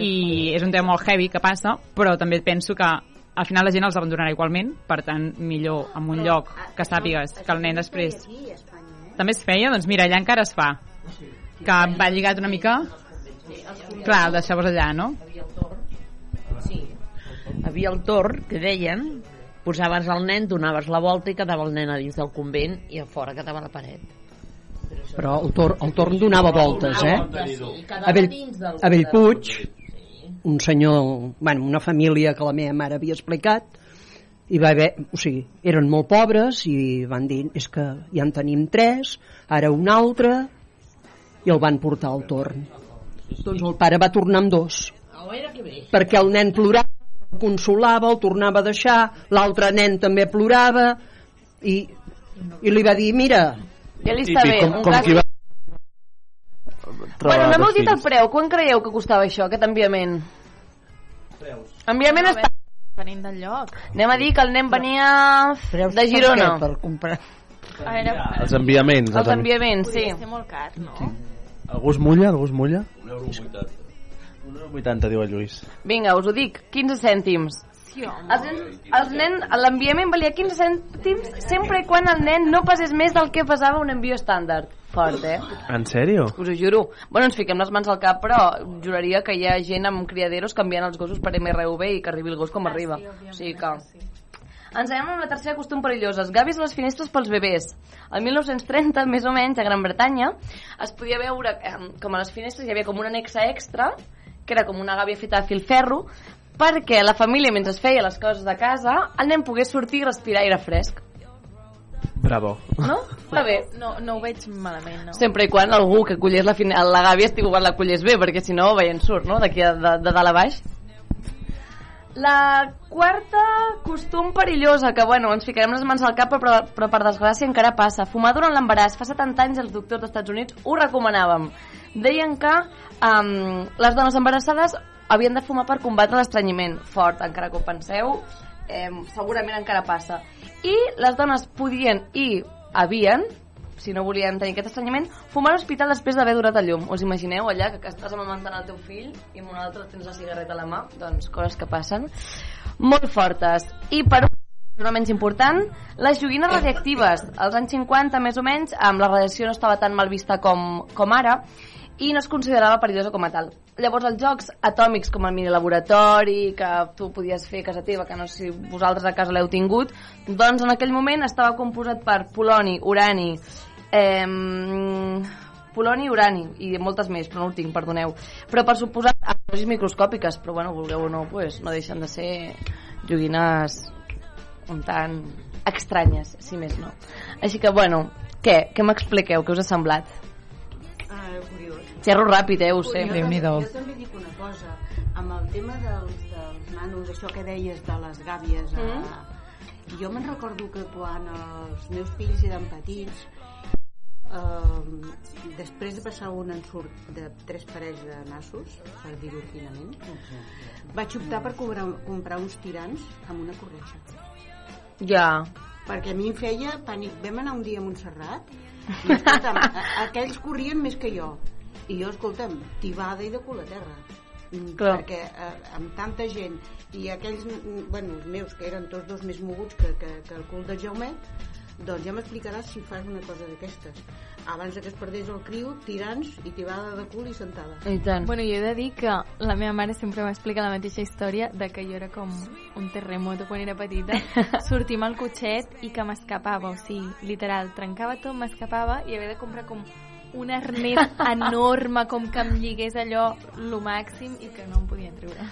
I és un tema molt heavy que passa, però també penso que al final la gent els abandonarà igualment, per tant, millor en un lloc que sàpigues que el nen després... També es feia? Doncs mira, allà encara es fa. Que va lligat una mica... Clar, el deixaves allà, no? Havia el torn, que deien, posaves el nen, donaves la volta i quedava el nen a dins del convent i a fora quedava la paret. Però el torn, el torn donava voltes, eh? A, Bell, a Bellpuig, un senyor, bueno, una família que la meva mare havia explicat, i va haver, o sigui, eren molt pobres i van dir, és que ja en tenim tres, ara un altre, i el van portar al torn. Doncs el pare va tornar amb dos, perquè el nen plorava, consolava, el tornava a deixar, l'altre nen també plorava, i, i li va dir, mira... Ja li està bé, un cas- Bueno, no m'heu dit el preu. Quan creieu que costava això, aquest enviament? Enviament està... Venint del lloc. Anem a dir que el nen venia de Girona. Per comprar. A veure, Els enviaments. Els enviaments, sí. Podria ser molt car, no? Algú es mulla? Algú es mulla? 1,80 diu el Lluís. Vinga, us ho dic, 15 cèntims. Els nens, els nen, l'enviament valia 15 cèntims sempre i quan el nen no pesés més del que pesava un envio estàndard. Fort, eh? En sèrio? Us ho juro. Bueno, ens fiquem les mans al cap, però juraria que hi ha gent amb criaderos canviant els gossos per MRV i que arribi el gos com arriba. o sigui que... Ens anem amb la tercera costum perillosa, els gavis a les finestres pels bebès. El 1930, més o menys, a Gran Bretanya, es podia veure eh, com a les finestres hi havia com un anexa extra, que era com una gàbia feta de filferro, perquè la família, mentre es feia les coses de casa, el nen pogués sortir i respirar aire fresc. Bravo. No? Està bé. No, no ho veig malament, no? Sempre i quan algú que collés la, fine... la gàbia estigui quan la collés bé, perquè si no veient surt, no?, d'aquí de, de, de dalt a baix. La quarta costum perillosa, que bueno, ens ficarem les mans al cap, però, però per desgràcia encara passa. Fumar durant l'embaràs. Fa 70 anys els doctors dels Estats Units ho recomanàvem. Deien que um, les dones embarassades havien de fumar per combatre l'estranyiment. Fort, encara que ho penseu, eh, segurament encara passa. I les dones podien i havien si no volien tenir aquest estranyament, fumar a l'hospital després d'haver durat el llum. Us imagineu allà que, que estàs amamantant el teu fill i amb un altre tens la cigarreta a la mà? Doncs coses que passen. Molt fortes. I per no menys important, les joguines radiactives. Als anys 50, més o menys, amb la radiació no estava tan mal vista com, com ara i no es considerava perillosa com a tal. Llavors els jocs atòmics com el mini laboratori que tu podies fer a casa teva, que no sé si vosaltres a casa l'heu tingut, doncs en aquell moment estava composat per poloni, urani, eh, poloni, urani i moltes més, però no ho tinc, perdoneu. Però per suposar, a dosis microscòpiques, però bueno, vulgueu o no, pues, no deixen de ser joguines un tant estranyes, si més no. Així que, bueno, què? Què m'expliqueu? Què us ha semblat? Xerro ràpid, eh, ho sé. Jo també dic una cosa. Amb el tema dels, dels nanos, això que deies de les gàbies, Mm. eh, jo me'n recordo que quan els meus fills eren petits, eh, després de passar un ensurt de tres parells de nassos, per dir-ho finament, vaig optar per comprar, comprar uns tirants amb una corretja. Ja. Perquè a mi em feia pànic. Vam anar un dia a Montserrat i, escolta'm, a- aquells corrien més que jo. I jo, escolta'm, tibada i de cul a terra. Mm, Clar. Perquè eh, amb tanta gent i aquells, mm, bueno, els meus, que eren tots dos més moguts que, que, que el cul de Jaumet, doncs ja m'explicaràs si fas una cosa d'aquestes. Abans que es perdés el criu, tirants i tibada de cul i sentada. I tant. Bueno, jo he de dir que la meva mare sempre m'explica la mateixa història de que jo era com un terremoto quan era petita. <laughs> Sortim al cotxet i que m'escapava, o sigui, literal, trencava tot, m'escapava i havia de comprar com un arnès <laughs> enorme com que em lligués allò lo màxim i que no em podien treure.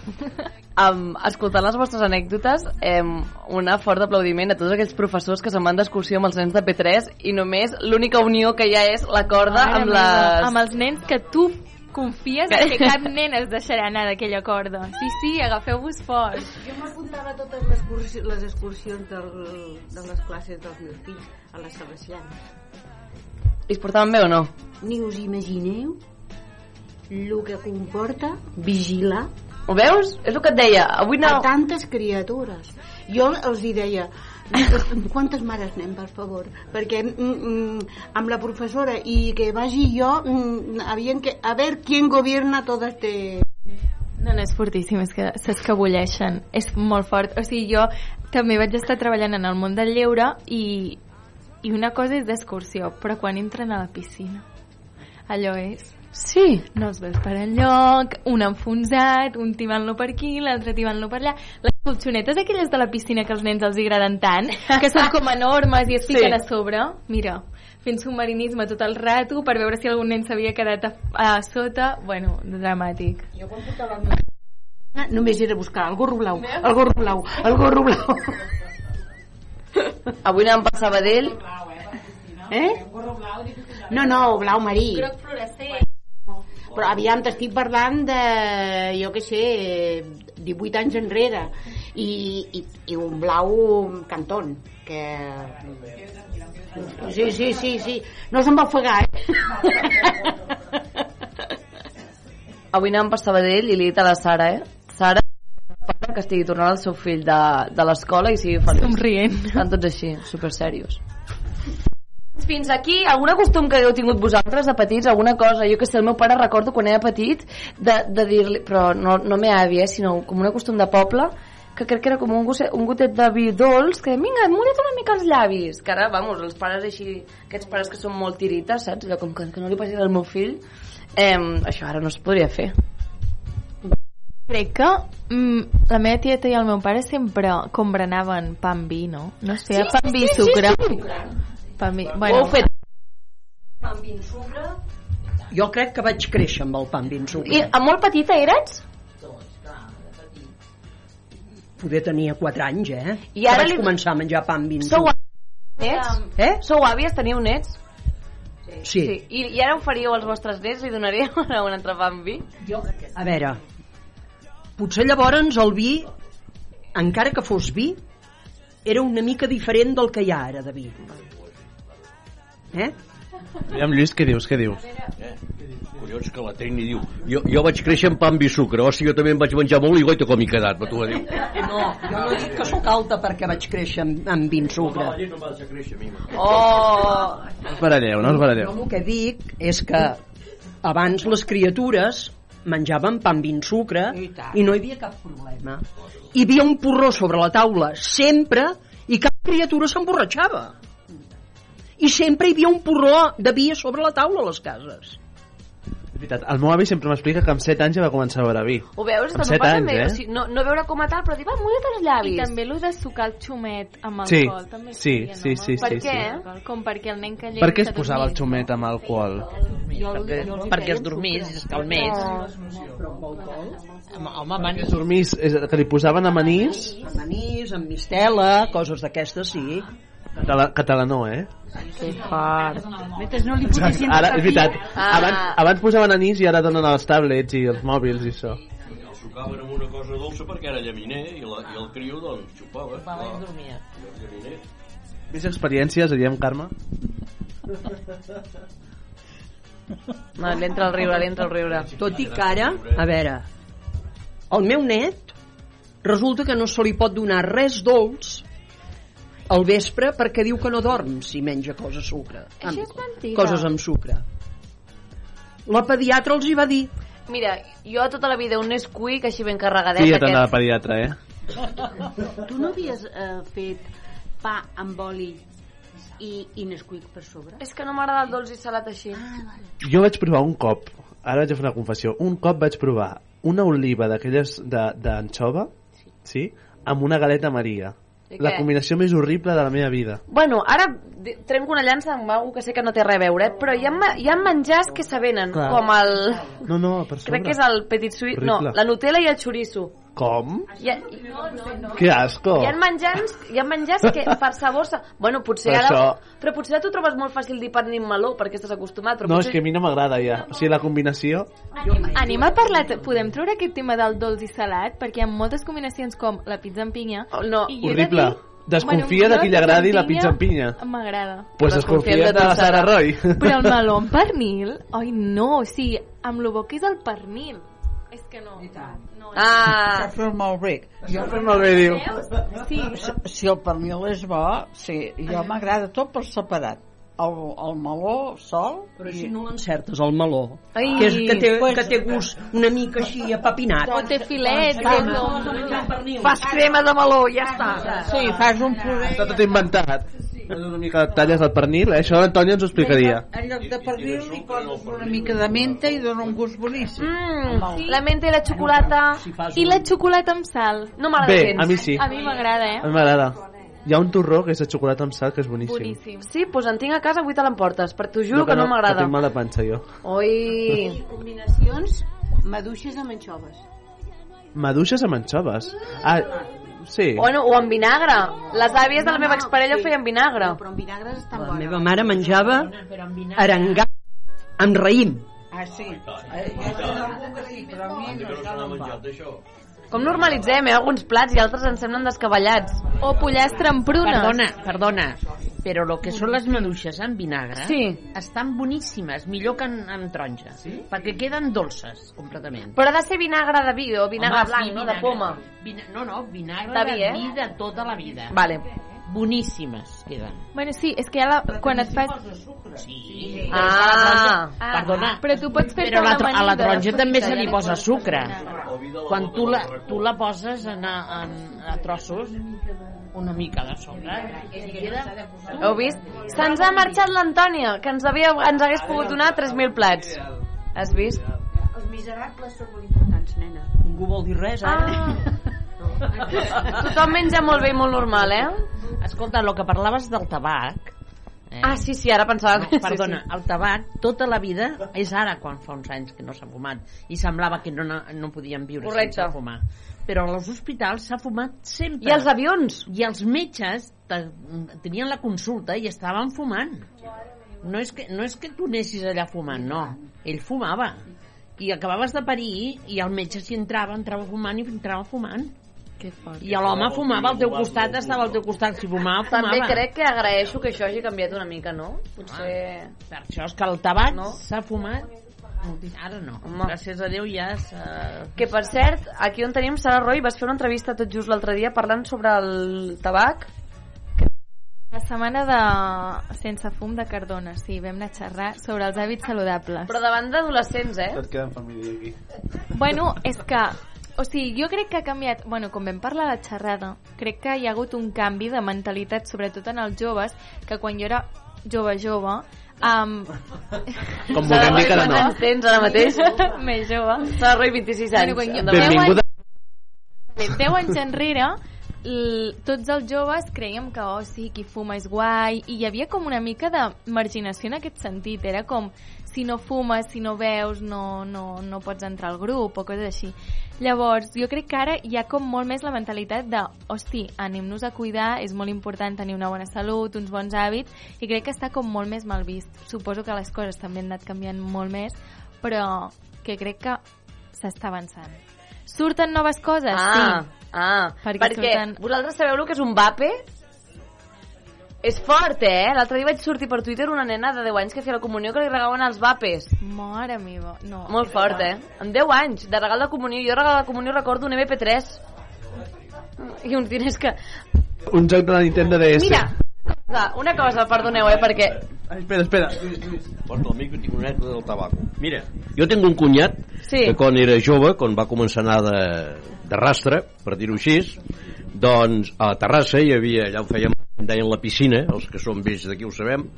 Um, escoltant les vostres anècdotes, um, una fort aplaudiment a tots aquells professors que se'n van d'excursió amb els nens de P3 i només l'única unió que hi ha és la corda Mare amb meva, les... amb els nens que tu confies en que cap nen es deixarà anar d'aquella corda. Sí, sí, agafeu-vos fort. Jo m'apuntava a totes les, excursi- les excursions del, de les classes dels meus fills a les Salesianes. I es portaven bé o no? Ni us imagineu el que comporta vigilar ho veus? És el que et deia. Avui no... A tantes criatures. Jo els hi deia, quantes mares anem, per favor? Perquè mm, mm, amb la professora i que vagi jo, mm, havien que... A veure, qui gobierna tot este... No, no, és fortíssim, és que s'escabulleixen. És molt fort. O sigui, jo també vaig estar treballant en el món del lleure i, i una cosa és d'excursió, però quan entren a la piscina, allò és... Sí. No els veus per enlloc, un enfonsat, un timant-lo per aquí, l'altre timant-lo per allà. Les colxonetes aquelles de la piscina que als nens els agraden tant, que són com <laughs> enormes i es Sí. a sobre, mira, fent submarinisme tot el rato per veure si algun nen s'havia quedat a, a sota, bueno, dramàtic. Jo quan portava el meu... Només era buscar el gorro blau, el gorro blau, el gorro blau. <laughs> Avui anàvem per Sabadell. Eh? No, no, blau marí. Groc fluorescent. Però aviam, t'estic parlant de, jo què sé, 18 anys enrere. I, i, i un blau cantón, que... Sí, sí, sí, sí. No se'n va ofegar, eh? <laughs> Avui anàvem per Sabadell i li he dit a la Sara, eh? Sara, que estigui tornant el seu fill de, de l'escola i sigui feliç. Somrient. Estan tots així, super serios. Fins aquí, alguna costum que heu tingut vosaltres de petits, alguna cosa, jo que sé, el meu pare recordo quan era petit de, de dir-li, però no, no me àvia, eh, sinó com una costum de poble, que crec que era com un, gosset, un gotet de vi dolç, que vinga, mulla't una mica els llavis, que ara, vamos, els pares així, aquests pares que són molt tirites, saps? Allò com que, que no li passi al meu fill, eh, això ara no es podria fer. Crec que mm, la meva tieta i el meu pare sempre com berenaven pa amb vi, no? No sé, Sí, pa amb vi i sí, sí, sucre. sí. Pa amb vi. Ho Bueno, heu fet? Jo crec que vaig créixer amb el pa amb vi amb sucre. I a molt petita eres? Poder tenia 4 anys, eh? I ara vaig li- començar a menjar pa amb vi amb Sou sucre. nets? Eh? Sou àvies, teniu nets? Sí. sí. I, I ara oferíeu als vostres nets, li donaríeu <laughs> un entrepà amb vi? A veure, potser llavors el vi, encara que fos vi, era una mica diferent del que hi ha ara de vi. Eh? Aviam, Lluís, què dius, què dius? Collons, que la Trini diu jo, jo vaig créixer amb pa amb vi i sucre, o sigui, jo també em vaig menjar molt i goita com he quedat, però tu ho diu. No, jo no dic que sóc alta perquè vaig créixer amb, amb vi amb sucre. no em vas deixar créixer, a mi. Oh! No us baralleu, no us baralleu. Jo el que dic és que abans les criatures menjaven pa amb vi amb sucre i no hi havia cap problema. Hi havia un porró sobre la taula sempre i cap criatura s'emborratxava. I sempre hi havia un porró de vi a sobre la taula a les cases. Veritat, el meu avi sempre m'explica que amb 7 anys ja va començar a beure vi. Ho veus? Amb També set passa anys, també, eh? o sigui, no, no veure com a tal, però dir, va, mulla't els llavis. I també el de sucar el xumet amb Sí, alcohol. també sí, feia, sí, no? sí, Per sí, què? sí. Com perquè el nen que Per què es posava el xumet amb alcohol? Perquè, perquè es dormís i es calmés. Home, home, man... Que dormís, és, que li posaven amanís, Amb anís, amb mistela, coses d'aquestes, sí. Català, catalanó, eh? Que fart. Mentre no li Exacte. fotessin Ara, és veritat, Ah. abans, abans posaven anís i ara donen els tablets i els mòbils i això. El sucaven amb una cosa dolça perquè era llaminer i, la, i el criu doncs xupava. Xupava i dormia. I. Més experiències, diem, Carme? No, l'entra el riure, l'entra el riure. Tot i que ara, a veure, el meu net resulta que no se li pot donar res dolç al vespre perquè diu que no dorm si menja coses sucre. Això és mentida. Coses amb sucre. La pediatra els hi va dir. Mira, jo tota la vida un Nesquik així ben carregadet. Filla tant de pediatra, eh? Tu no havies eh, fet pa amb oli i, i Nesquik per sobre? És que no m'agrada el dolç i salat així. Jo vaig provar un cop, ara vaig a fer una confessió, un cop vaig provar una oliva d'aquelles de- d'anxova, sí, amb una galeta Maria. La combinació més horrible de la meva vida. Bueno, ara trenco una llança amb algú que sé que no té res a veure, eh? però hi ha, hi ha menjars que s'avenen, Clar. com el... No, no, per sobre. Crec que és el petit suït... No, la Nutella i el xoriço. Com? Hi ha, no, no, no. Que asco. Hi ha menjars, hi ha menjars que per sabor... sa- Bueno, potser Per ara... això- Però potser ara t'ho trobes molt fàcil dir pernil meló perquè estàs acostumat, però No, és potser... que a mi no m'agrada ja. O sigui, la combinació... Anem a parlar, podem treure aquest tema del dolç i salat, perquè hi ha moltes combinacions com la pizza amb pinya. Oh, no. I de Horrible. dir- Desconfia Bueno, de qui li agradi la pizza amb pinya. M'agrada. Pues desconfia de de la Sara. Roy. Però el meló amb <laughs> pernil, oi no, o sigui, amb lo bo que és el pernil. És que no. no Ah. Molt bé. Jo fes molt bé, diu. Sí. Si, si el pernil és bo, sí, jo m'agrada tot per separat. El, el meló sol... Però així no l'encertes, el meló. Ai, que, és, que, té, pues- que té gust una mica així apapinat. O té filet, Doncs, com... Fas crema de meló, ja està. Sí, fas un puré. Està tot inventat. És una mica de talles del pernil, eh? això l'Antònia ens ho explicaria. En lloc de pernil li poses una mica de menta i dona un gust boníssim. Mm, la menta i la xocolata... I la xocolata amb sal. No m'agrada Bé, gens. a mi sí. A mi m'agrada, A eh? mi m'agrada. Hi ha un torró que és de xocolata amb sal que és boníssim. Boníssim. Sí, doncs en tinc a casa, avui te l'emportes, però t'ho juro Jo que no Que m'agrada. tinc mal de panxa, jo. Oi... Combinacions, maduixes amb anxoves. Maduixes amb anxoves. Ah, sí. Bueno, o amb vinagre. Les àvies de la meva exparella ho feien vinagre. Però amb vinagre estan La bones. meva mare menjava arengat amb raïm. Ah, sí. Eh, jo sé d'algú que sí, però a mi no, no em va. Com normalitzem, eh? Alguns plats i altres ens semblen descabellats. O pollastre amb prunes. Perdona, perdona, però el que són les maduixes amb vinagre Sí. estan boníssimes, millor que en, en taronja, sí? perquè queden dolces completament. Però ha de ser vinagre de vi o vinagre Home, blanc, sí, no? De vinagre. poma. Vina... No, no, vinagre De de, vi, eh? vi de tota la vida. Vale. Boníssimes queden. Bueno, sí, és que ja la, quan et fas... Sí. Ah. Ah, Perdona. Però tu pots fer Però a la, a la taronja també se li posa sucre. Quan tu la, tu la poses en, a, en, a trossos, una mica de queda... Heu vist? Se'ns ha marxat l'Antònia, que ens, havia, ens hagués pogut donar 3.000 plats. Has vist? Els miserables són molt importants, nena. Ningú vol dir res, ara. Ah. Tothom menja molt bé i molt normal, eh? Escolta, el que parlaves del tabac... Eh? Ah, sí, sí, ara pensava... No, perdona, sí, sí. el tabac tota la vida és ara quan fa uns anys que no s'ha fumat i semblava que no, no podien viure Correcte. sense fumar però als hospitals s'ha fumat sempre I als avions? i els metges te, tenien la consulta i estaven fumant no és, que, no és que tu anessis allà fumant no, ell fumava i acabaves de parir i el metge s'hi entrava, entrava fumant i entrava fumant que fort. i l'home fumava al teu costat estava al teu costat, si fumava, fumava També crec que agraeixo que això hagi canviat una mica, no? Potser... per això és que el tabac No? s'ha fumat ara no, Home. gràcies a Déu ja s'ha... Que per cert, aquí on tenim Sara Roy, vas fer una entrevista tot just l'altre dia parlant sobre el tabac. La setmana de Sense fum de Cardona, sí, vam anar a xerrar sobre els hàbits saludables. Però davant d'adolescents, eh? Et queda en família aquí. Bueno, és que o sigui, jo crec que ha canviat, bueno, com vam parlar a la xerrada, crec que hi ha hagut un canvi de mentalitat, sobretot en els joves, que quan jo era jove, jove, um, Com vulguem dir que ara no. Quants tens ara mateix? <laughs> més jove. Sara Roy, 26 anys. Bueno, quan. Benvinguda. 10 anys enrere tots els joves creiem que oh sí, qui fuma és guai i hi havia com una mica de marginació en aquest sentit era com si no fumes, si no veus no, no, no pots entrar al grup o coses així llavors jo crec que ara hi ha com molt més la mentalitat de hosti, anem-nos a cuidar és molt important tenir una bona salut uns bons hàbits i crec que està com molt més mal vist suposo que les coses també han anat canviant molt més però que crec que s'està avançant surten noves coses? Ah, sí ah, Perquè perquè, surten- vosaltres sabeu el que és un vape? És fort, eh? L'altre dia vaig sortir per Twitter una nena de 10 anys que feia la comunió que li regalaven els vapes. Mare meva, no. Molt fort, eh? Amb 10 anys, de regal de comunió. Jo regal de comunió recordo un MP3. I uns diners que... Un joc de la Nintendo DS. Mira, una cosa, una cosa, perdoneu, eh, perquè... Ai, espera, espera. Porta el micro, tinc una anècdota del tabaco. Mira, jo tinc un cunyat Sí. que quan era jove, quan va començar a anar de, de rastre, per dir-ho així, doncs a Terrassa hi havia, allà ho fèiem, deien la piscina, els que som vells d'aquí ho sabem,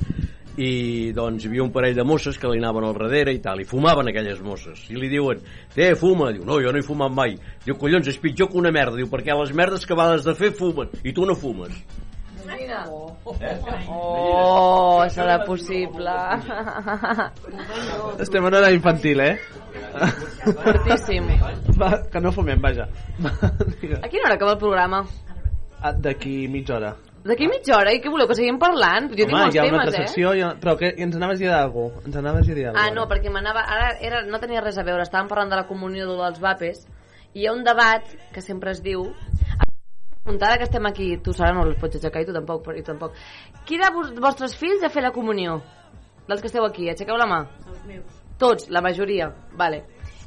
i doncs hi havia un parell de mosses que li anaven al darrere i tal, i fumaven aquelles mosses i li diuen, té, fuma, diu, no, jo no he fumat mai diu, collons, és pitjor que una merda diu, perquè les merdes que acabades de fer fumen i tu no fumes Mira. Oh, serà possible. Estem en hora infantil, eh? Fortíssim. Va, que no fumem, vaja. A quina hora acaba el programa? Ah, D'aquí mitja hora. D'aquí mitja hora? I què voleu, que seguim parlant? Jo tinc Home, molts hi ha una temes, altra eh? secció, hi ha... però que ens anaves a dir alguna cosa. Ens anaves a dir alguna Ah, no, perquè m'anava... Ara era, no tenia res a veure, estàvem parlant de la comunió dels vapes i hi ha un debat que sempre es diu Ara que estem aquí, tu Sara no els pots aixecar i tu tampoc, però jo tampoc. Qui de vos, vostres fills ha fet la comunió? Dels que esteu aquí, aixequeu la mà. Els meus. Tots, la majoria, vale.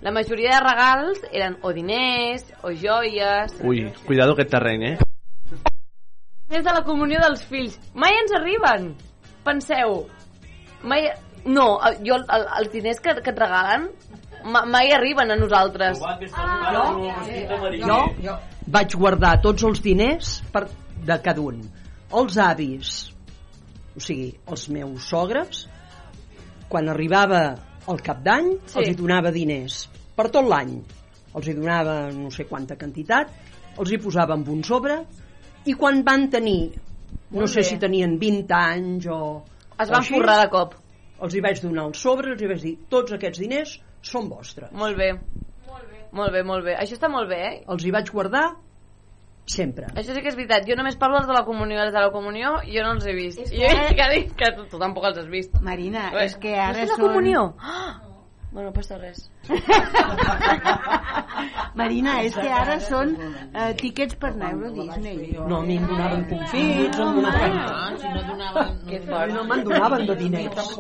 La majoria de regals eren o diners, o joies... Ui, cuidado aquest terreny, eh? Diners de la comunió dels fills. Mai ens arriben! Penseu. Mai... No, jo, el, els diners que, que et regalen ma, mai arriben a nosaltres. Jo, jo vaig guardar tots els diners per, de cada un. Els avis, o sigui, els meus sogres, quan arribava el cap d'any, Sí. sí. els hi donava diners per tot l'any. Els hi donava no sé quanta quantitat, els hi posava en un sobre, i quan van tenir, no Molt sé bé. si tenien 20 anys o... Es van forrar de cop. Els hi vaig donar els sobres, els hi vaig dir, tots aquests diners són vostres. Molt bé. Molt bé, molt bé. Això està molt bé, eh? Els hi vaig guardar sempre. Això sí que és veritat. Jo només parlo els de la comunió. Els de la comunió jo no els he vist. És I que- jo que que tu, tu tampoc els has vist. Marina, Bé, és que ara no és la són- comunió? Ah! Bueno, no passa res. <laughs> Marina, és que ara són eh, tíquets per anar a Euro Disney. No, a mi em donaven confits, em donaven... si no donaven... Que fort. No me'n donaven de diners.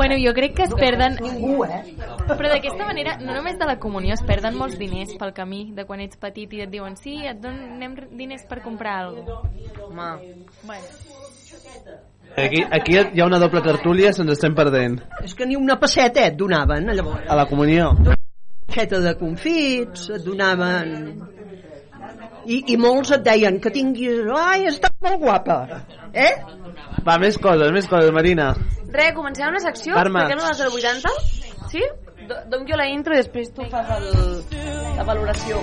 Bueno, jo crec que es perden... Ningú, eh? Però d'aquesta manera, no només de la comunió, es perden molts diners pel camí, de quan ets petit i et diuen sí, et donem diners per comprar alguna cosa. Home. Bueno. Aquí, aquí hi ha una doble tertúlia, se'ns estem perdent. És que ni una pesseta et donaven, llavors. A la comunió. Xeta de confits, et donaven... I, I molts et deien que tinguis... Ai, estàs molt guapa. Eh? Va, més coses, més coses, Marina. Re, comencem una secció. Carme. Expliquem la del 080. Sí? Do- Dono jo la intro i després tu fas el, la valoració.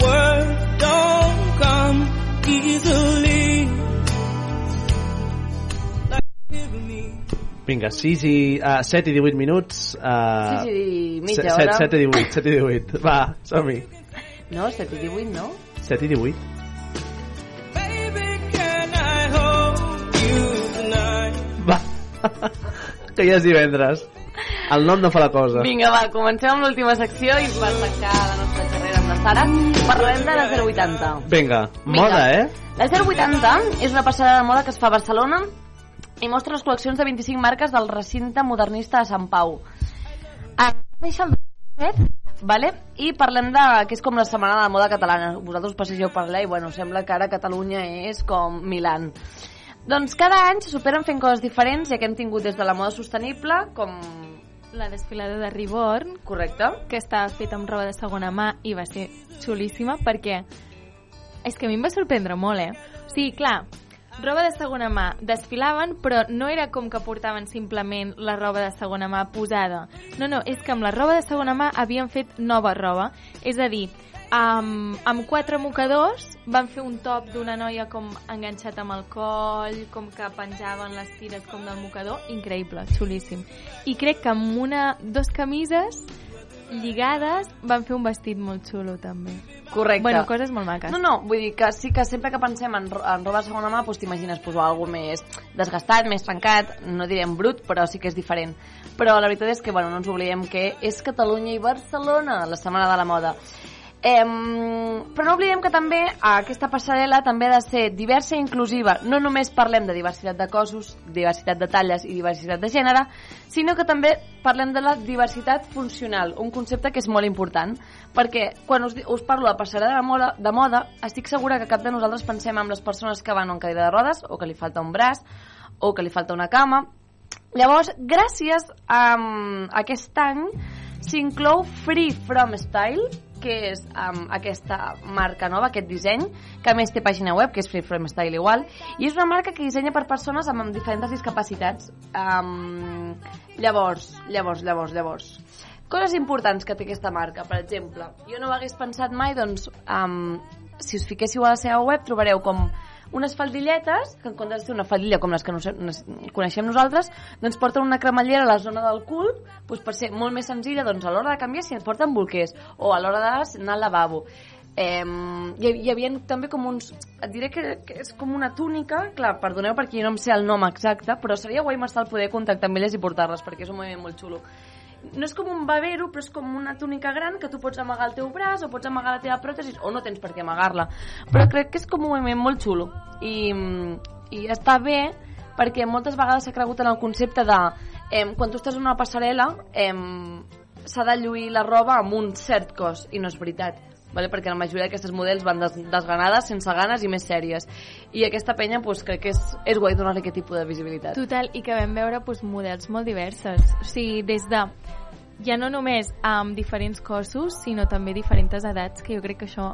Words don't come easily. Vinga, 6 i... Uh, 7 i 18 minuts. Uh, Sis i mitja 7, hora. 7 i 18, 7 i 18. <laughs> Va, som-hi. No, 7 i 18, no? 7 i 18. Can I hold you tonight? Va. <laughs> que ja és divendres. El nom no fa la cosa. Vinga, va, comencem amb l'última secció i per tancar la nostra carrera amb la Sara parlarem de la 080. Vinga, moda, eh? La 080 és una passada de moda que es fa a Barcelona i mostra les col·leccions de 25 marques del recinte modernista de Sant Pau. Ah, deixa el 2007, vale? i parlem de que és com la setmana de la moda catalana. Vosaltres passegeu per allà i bueno, sembla que ara Catalunya és com Milan. Doncs cada any se superen fent coses diferents, ja que hem tingut des de la moda sostenible, com La desfilada de Riborn. Correcte. Que estava feta amb roba de segona mà i va ser xulíssima perquè és que a mi em va sorprendre molt, eh? O sigui, clar, roba de segona mà desfilaven, però no era com que portaven simplement la roba de segona mà posada. No, no, és que amb la roba de segona mà havien fet nova roba. És a dir, amb, amb quatre mocadors van fer un top d'una noia com enganxat amb el coll, com que penjaven les tires com del mocador, increïble, xulíssim. I crec que amb una, dos camises lligades van fer un vestit molt xulo també. Correcte. Bueno, coses molt maques. No, no, vull dir que sí que sempre que pensem en, en roba de segona mà, doncs t'imagines posar alguna més desgastat, més trencat, no direm brut, però sí que és diferent. Però la veritat és que, bueno, no ens oblidem que és Catalunya i Barcelona, la setmana de la moda. Em, però no oblidem que també aquesta passarel·la també ha de ser diversa i inclusiva. No només parlem de diversitat de cossos, diversitat de talles i diversitat de gènere, sinó que també parlem de la diversitat funcional, un concepte que és molt important, perquè quan us, us parlo de passarel·la de moda, de moda, estic segura que cap de nosaltres pensem en les persones que van en cadira de rodes, o que li falta un braç, o que li falta una cama. Llavors, gràcies a, um, aquest any, s'inclou Free From Style, què és um, aquesta marca nova, aquest disseny, que més té pàgina web, que és Free From Style igual, i és una marca que dissenya per persones amb, amb diferents discapacitats. Um, llavors, llavors, llavors, llavors... Coses importants que té aquesta marca, per exemple. Jo no ho hagués pensat mai, doncs, um, si us fiquéssiu a la seva web trobareu com unes faldilletes, que en comptes de ser una faldilla com les que nos, coneixem nosaltres, doncs porten una cremallera a la zona del cul, doncs per ser molt més senzilla, doncs a l'hora de canviar si et porten bolquers, o a l'hora d'anar al lavabo. Eh, hi, hi havia també com uns... Et diré que, que és com una túnica, clar, perdoneu perquè jo no em sé el nom exacte, però seria guai m'estar el poder contactar amb elles i portar-les, perquè és un moviment molt xulo no és com un babero, però és com una túnica gran que tu pots amagar el teu braç o pots amagar la teva pròtesi o no tens per què amagar-la. Però crec que és com un moviment molt xulo i, i està bé perquè moltes vegades s'ha cregut en el concepte de eh, quan tu estàs en una passarel·la eh, s'ha de lluir la roba amb un cert cos i no és veritat vale? perquè la majoria d'aquestes models van des desganades, sense ganes i més sèries. I aquesta penya pues, crec que és, és guai donar-li aquest tipus de visibilitat. Total, i que vam veure pues, models molt diverses. O sigui, des de ja no només amb diferents cossos, sinó també diferents edats, que jo crec que això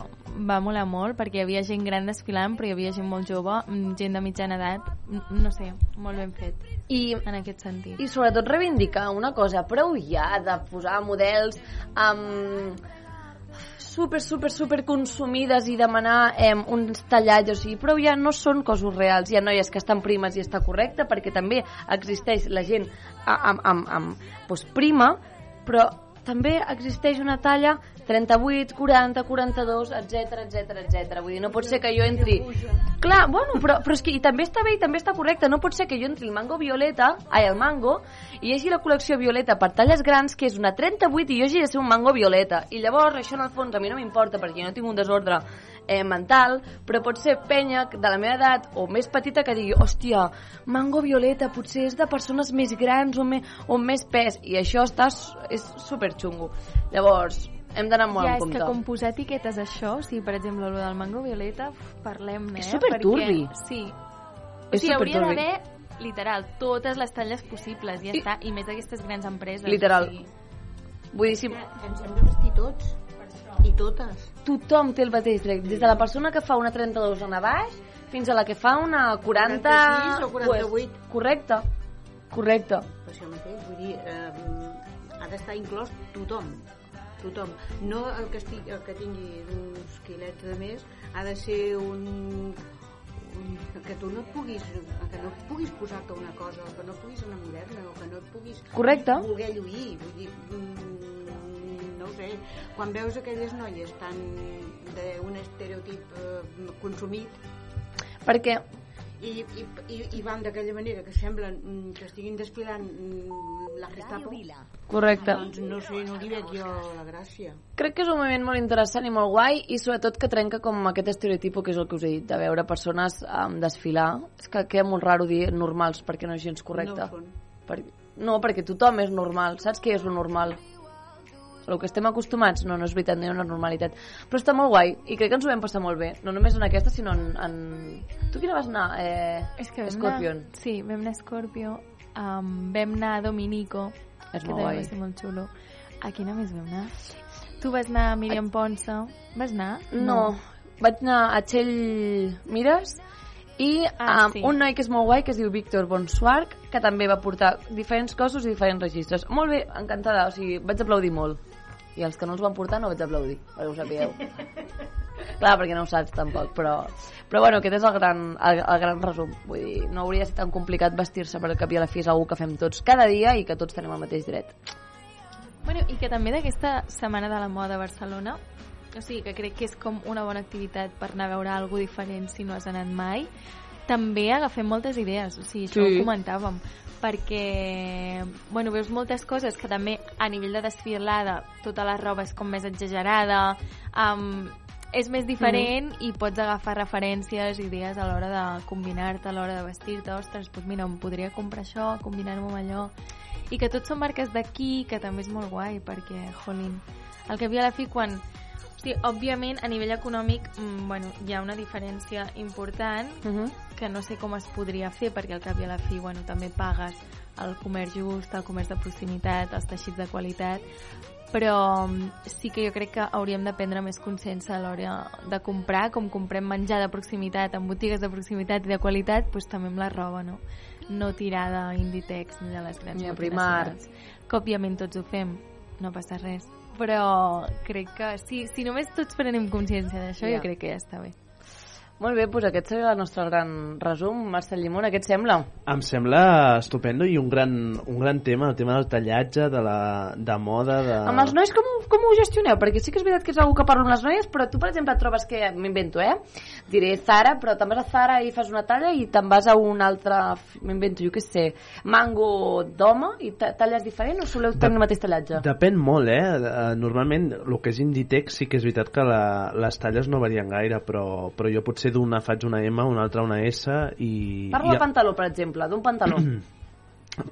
va molar molt, perquè hi havia gent gran desfilant, però hi havia gent molt jove, mm, gent de mitjana edat, no sé, molt ben fet. I, en aquest sentit. I sobretot reivindicar una cosa, prou ja de posar models amb super, super, super consumides i demanar eh, uns tallats, o sigui, però ja no són cossos reals, hi ha noies que estan primes i està correcte, perquè també existeix la gent amb, amb, amb doncs, prima, però també existeix una talla 38, 40, 42, etc etc etc. Vull dir, no pot ser que jo entri... Clar, bueno, però, però és que i també està bé i també està correcte. No pot ser que jo entri el mango violeta, ai, el mango, i hi hagi la col·lecció violeta per talles grans, que és una 38 i jo hagi de ser un mango violeta. I llavors, això en el fons a mi no m'importa perquè jo no tinc un desordre eh, mental, però pot ser penya de la meva edat o més petita que digui, hòstia, mango violeta potser és de persones més grans o, me, o més pes, i això està, és super xungo. Llavors, hem d'anar molt ja, en és compte. que com posar etiquetes això, o sigui, per exemple, el del mango violeta, parlem-ne, És eh? superturbi. Perquè, sí. És o sigui, hauria d'haver, literal, totes les talles possibles, ja I- està, i més aquestes grans empreses. Literal. O sigui, Vull dir, si... Ens hem de vestir tots. I totes. Tothom té el mateix dret, des de la persona que fa una 32 en a baix fins a la que fa una 40... 46 o 48. Pues, correcte, correcte. Per això mateix, vull dir, eh, ha d'estar inclòs tothom. Tothom. No el que, estigui, el que tingui uns quilets de més ha de ser un, un que tu no et puguis que no puguis posar-te una cosa o que no puguis anar moderna o que no et puguis Correcte. voler lluir vull dir, mm, no ho sé quan veus aquelles noies tan d'un estereotip eh, consumit Perquè i, i, i, i van d'aquella manera que semblen mm, que estiguin desfilant mm, la Gestapo? Correcte. doncs no sé, no li veig jo la gràcia. Crec que és un moviment molt interessant i molt guai i sobretot que trenca com aquest estereotipo que és el que us he dit, de veure persones um, desfilar. És que queda molt raro dir normals perquè no és gens correcte. No ho són. per... no, perquè tothom és normal. Saps què és un normal? El que estem acostumats, no, no és veritat, no hi ha una normalitat però està molt guai i crec que ens ho vam passar molt bé no només en aquesta sinó en... en... tu quina vas anar? Eh... És que vam Scorpion Anar, sí, vam anar a Scorpio, um, vam anar a Dominico, És que molt també guai. va ser molt xulo. A quina més vam anar? Tu vas anar a Míriam Ponsa. Vas anar? No, vaig anar a Txell Mires i Ah, um, sí. un noi que és molt guai que es diu Víctor Bonsuarc que també va portar diferents cossos i diferents registres molt bé, encantada, o sigui, vaig aplaudir molt i els que no els van portar no vaig aplaudir perquè ho sapigueu. Clar, perquè no ho saps tampoc però, però bueno, aquest és el gran, el, el gran resum. Vull dir, no hauria de ser tan complicat vestir-se al cap i a la fi és algú que fem tots cada dia i que tots tenim el mateix dret. Bueno, i que també d'aquesta Setmana de la Moda a Barcelona, o sigui, que crec que és com una bona activitat per anar a veure alguna diferent si no has anat mai, també agafem moltes idees, o sigui, això Sí. ho comentàvem, perquè, bueno, veus moltes coses que també a nivell de desfilada tota la roba és com més exagerada, um, és més diferent i pots agafar referències, idees a l'hora de combinar-te, a l'hora de vestir-te, ostres, doncs mira, em podria comprar això, combinar-ho amb allò, i que tots són marques d'aquí, que també és molt guai, perquè, jolín, al cap i a la fi, quan... Hosti, òbviament, a nivell econòmic, mm, bueno, hi ha una diferència important uh -huh. Que no sé com es podria fer, perquè al cap i a la fi, bueno, també pagues el comerç just, el comerç de proximitat, els teixits de qualitat, però mm, sí que jo crec que hauríem de prendre més consciència a l'hora de comprar, com comprem menjar de proximitat en botigues de proximitat i de qualitat, doncs també amb la roba, no? No tirar d'Inditex ni de les grans Ni multinacionals, que òbviament tots ho fem, no passa res. Però crec que si, si només tots prenem consciència d'això, Ja. jo crec que ja està bé. Molt bé, doncs aquest seria el nostre gran resum. Marcel Llimona, què et sembla? Em sembla estupendo i un gran, un gran tema, el tema del tallatge, de, la, de moda, de... Amb els nois com, com ho gestioneu? Perquè sí que és veritat que és una que parlo amb les noies, però tu, per exemple, et trobes que, m'invento, eh? Diré Zara, però te'n vas a Zara i fas una talla i te'n vas a un altre, m'invento, jo què sé, mango d'home i ta- talles diferent o soleu tenir el mateix tallatge? Depèn molt, eh? Eh, Normalment, el que és Inditex sí que és veritat que la, les talles no varien gaire, però, però jo potser d'una faig una M, una altra una S i... Parlo i de pantaló, per exemple, d'un pantaló. <clears throat>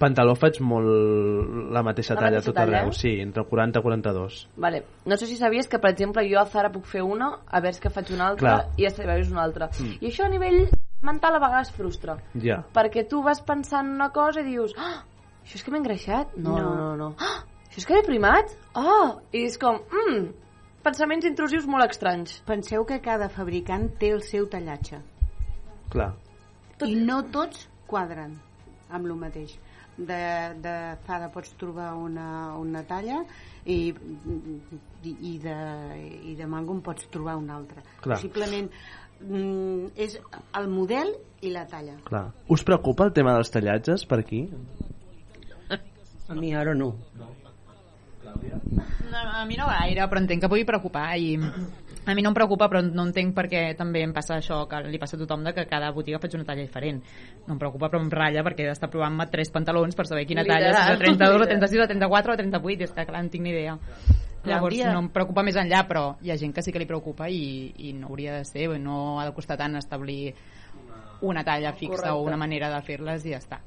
pantaló faig molt la mateixa La talla mateixa tot arreu, talla? sí, entre 40 i 42. Vale. No sé si sabies que, per exemple, jo a Zara puc fer una, a veure que faig una altra, Clar. i a Stradivarius una altra. Mm. I això a nivell mental a vegades frustra. Ja. Perquè tu vas pensant una cosa i dius, ah, això és que m'he engreixat? No, no, no. no. Ah, això és que he primat? Oh! I és com, mm, pensaments intrusius molt estranys. Penseu que cada fabricant té el seu tallatge. Clar. I no tots quadren amb el mateix. De, de Zara pots trobar una, una talla i, i, i, de, i de Mango en pots trobar una altra. Clar. Possiblement mm, és el model i la talla. Clar. Us preocupa el tema dels tallatges per aquí? A mi ara no. No, a mi no gaire, però entenc que pugui preocupar i a mi no em preocupa però no entenc perquè també em passa això que li passa a tothom de que cada botiga faig una talla diferent no em preocupa però em ratlla perquè he d'estar provant-me tres pantalons per saber quina talla és Literal. de 32 o Literal. 36 o 34 o 38 és que clar, no tinc ni idea llavors no em preocupa més enllà però hi ha gent que sí que li preocupa i, i no hauria de ser no ha de costar tant establir una talla fixa Correcte. o una manera de fer-les i ja està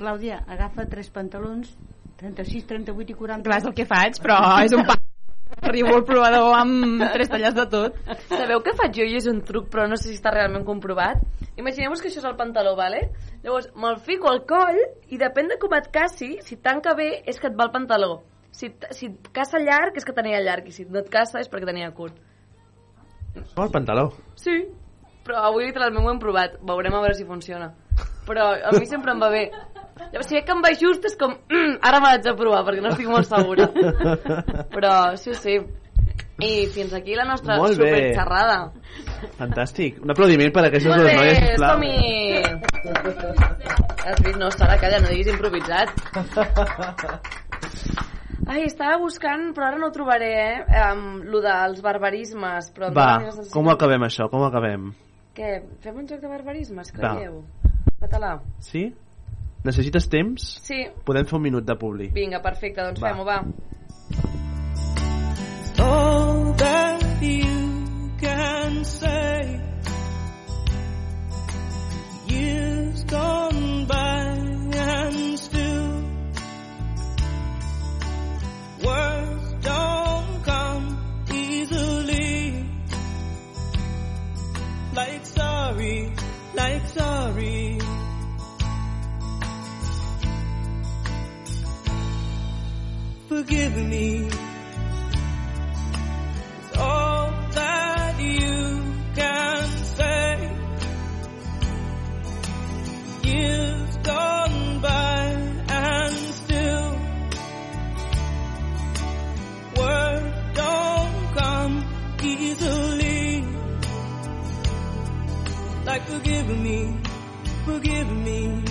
Clàudia, agafa tres pantalons 36, 38 i 40 clar, és el que faig però és un pa arribo al provador amb tres talles de tot Sabeu què faig jo i és un truc, però no sé si està realment comprovat? Imagineu-vos que això és el pantaló, vale? Llavors, me'l fico al coll i depèn de com et cassi, si tanca bé és que et va el pantaló. Si, si et caça llarg és que tenia llarg i si no et caça és perquè tenia curt. Oh, el pantaló. Sí, però avui literalment ho hem provat. Veurem a veure si funciona. Però a mi sempre em va bé. Llavors, si veig que em va just és com... Mm, ara me l'haig de provar perquè no estic molt segura. <laughs> Però sí, sí. I fins aquí la nostra Molt bé. superxerrada. Fantàstic. Un aplaudiment per a aquestes Molt dues bé, noies, sisplau. som-hi! Has vist? No, Sara, calla, no diguis improvisat. Ai, estava buscant, però ara no ho trobaré, eh? Um, lo dels barbarismes. Però Va, com ho acabem això? Com ho acabem? Què? Fem un joc de barbarismes, Va. creieu? Català. Sí? Necessites temps? Sí. Podem fer un minut de publi. Vinga, perfecte, doncs fem-ho, va. all that you can say. Years gone by and still words don't come easily. Like sorry, like sorry. Forgive me. It's all that you can say. Years gone by and still words don't come easily. Like forgive me, forgive me.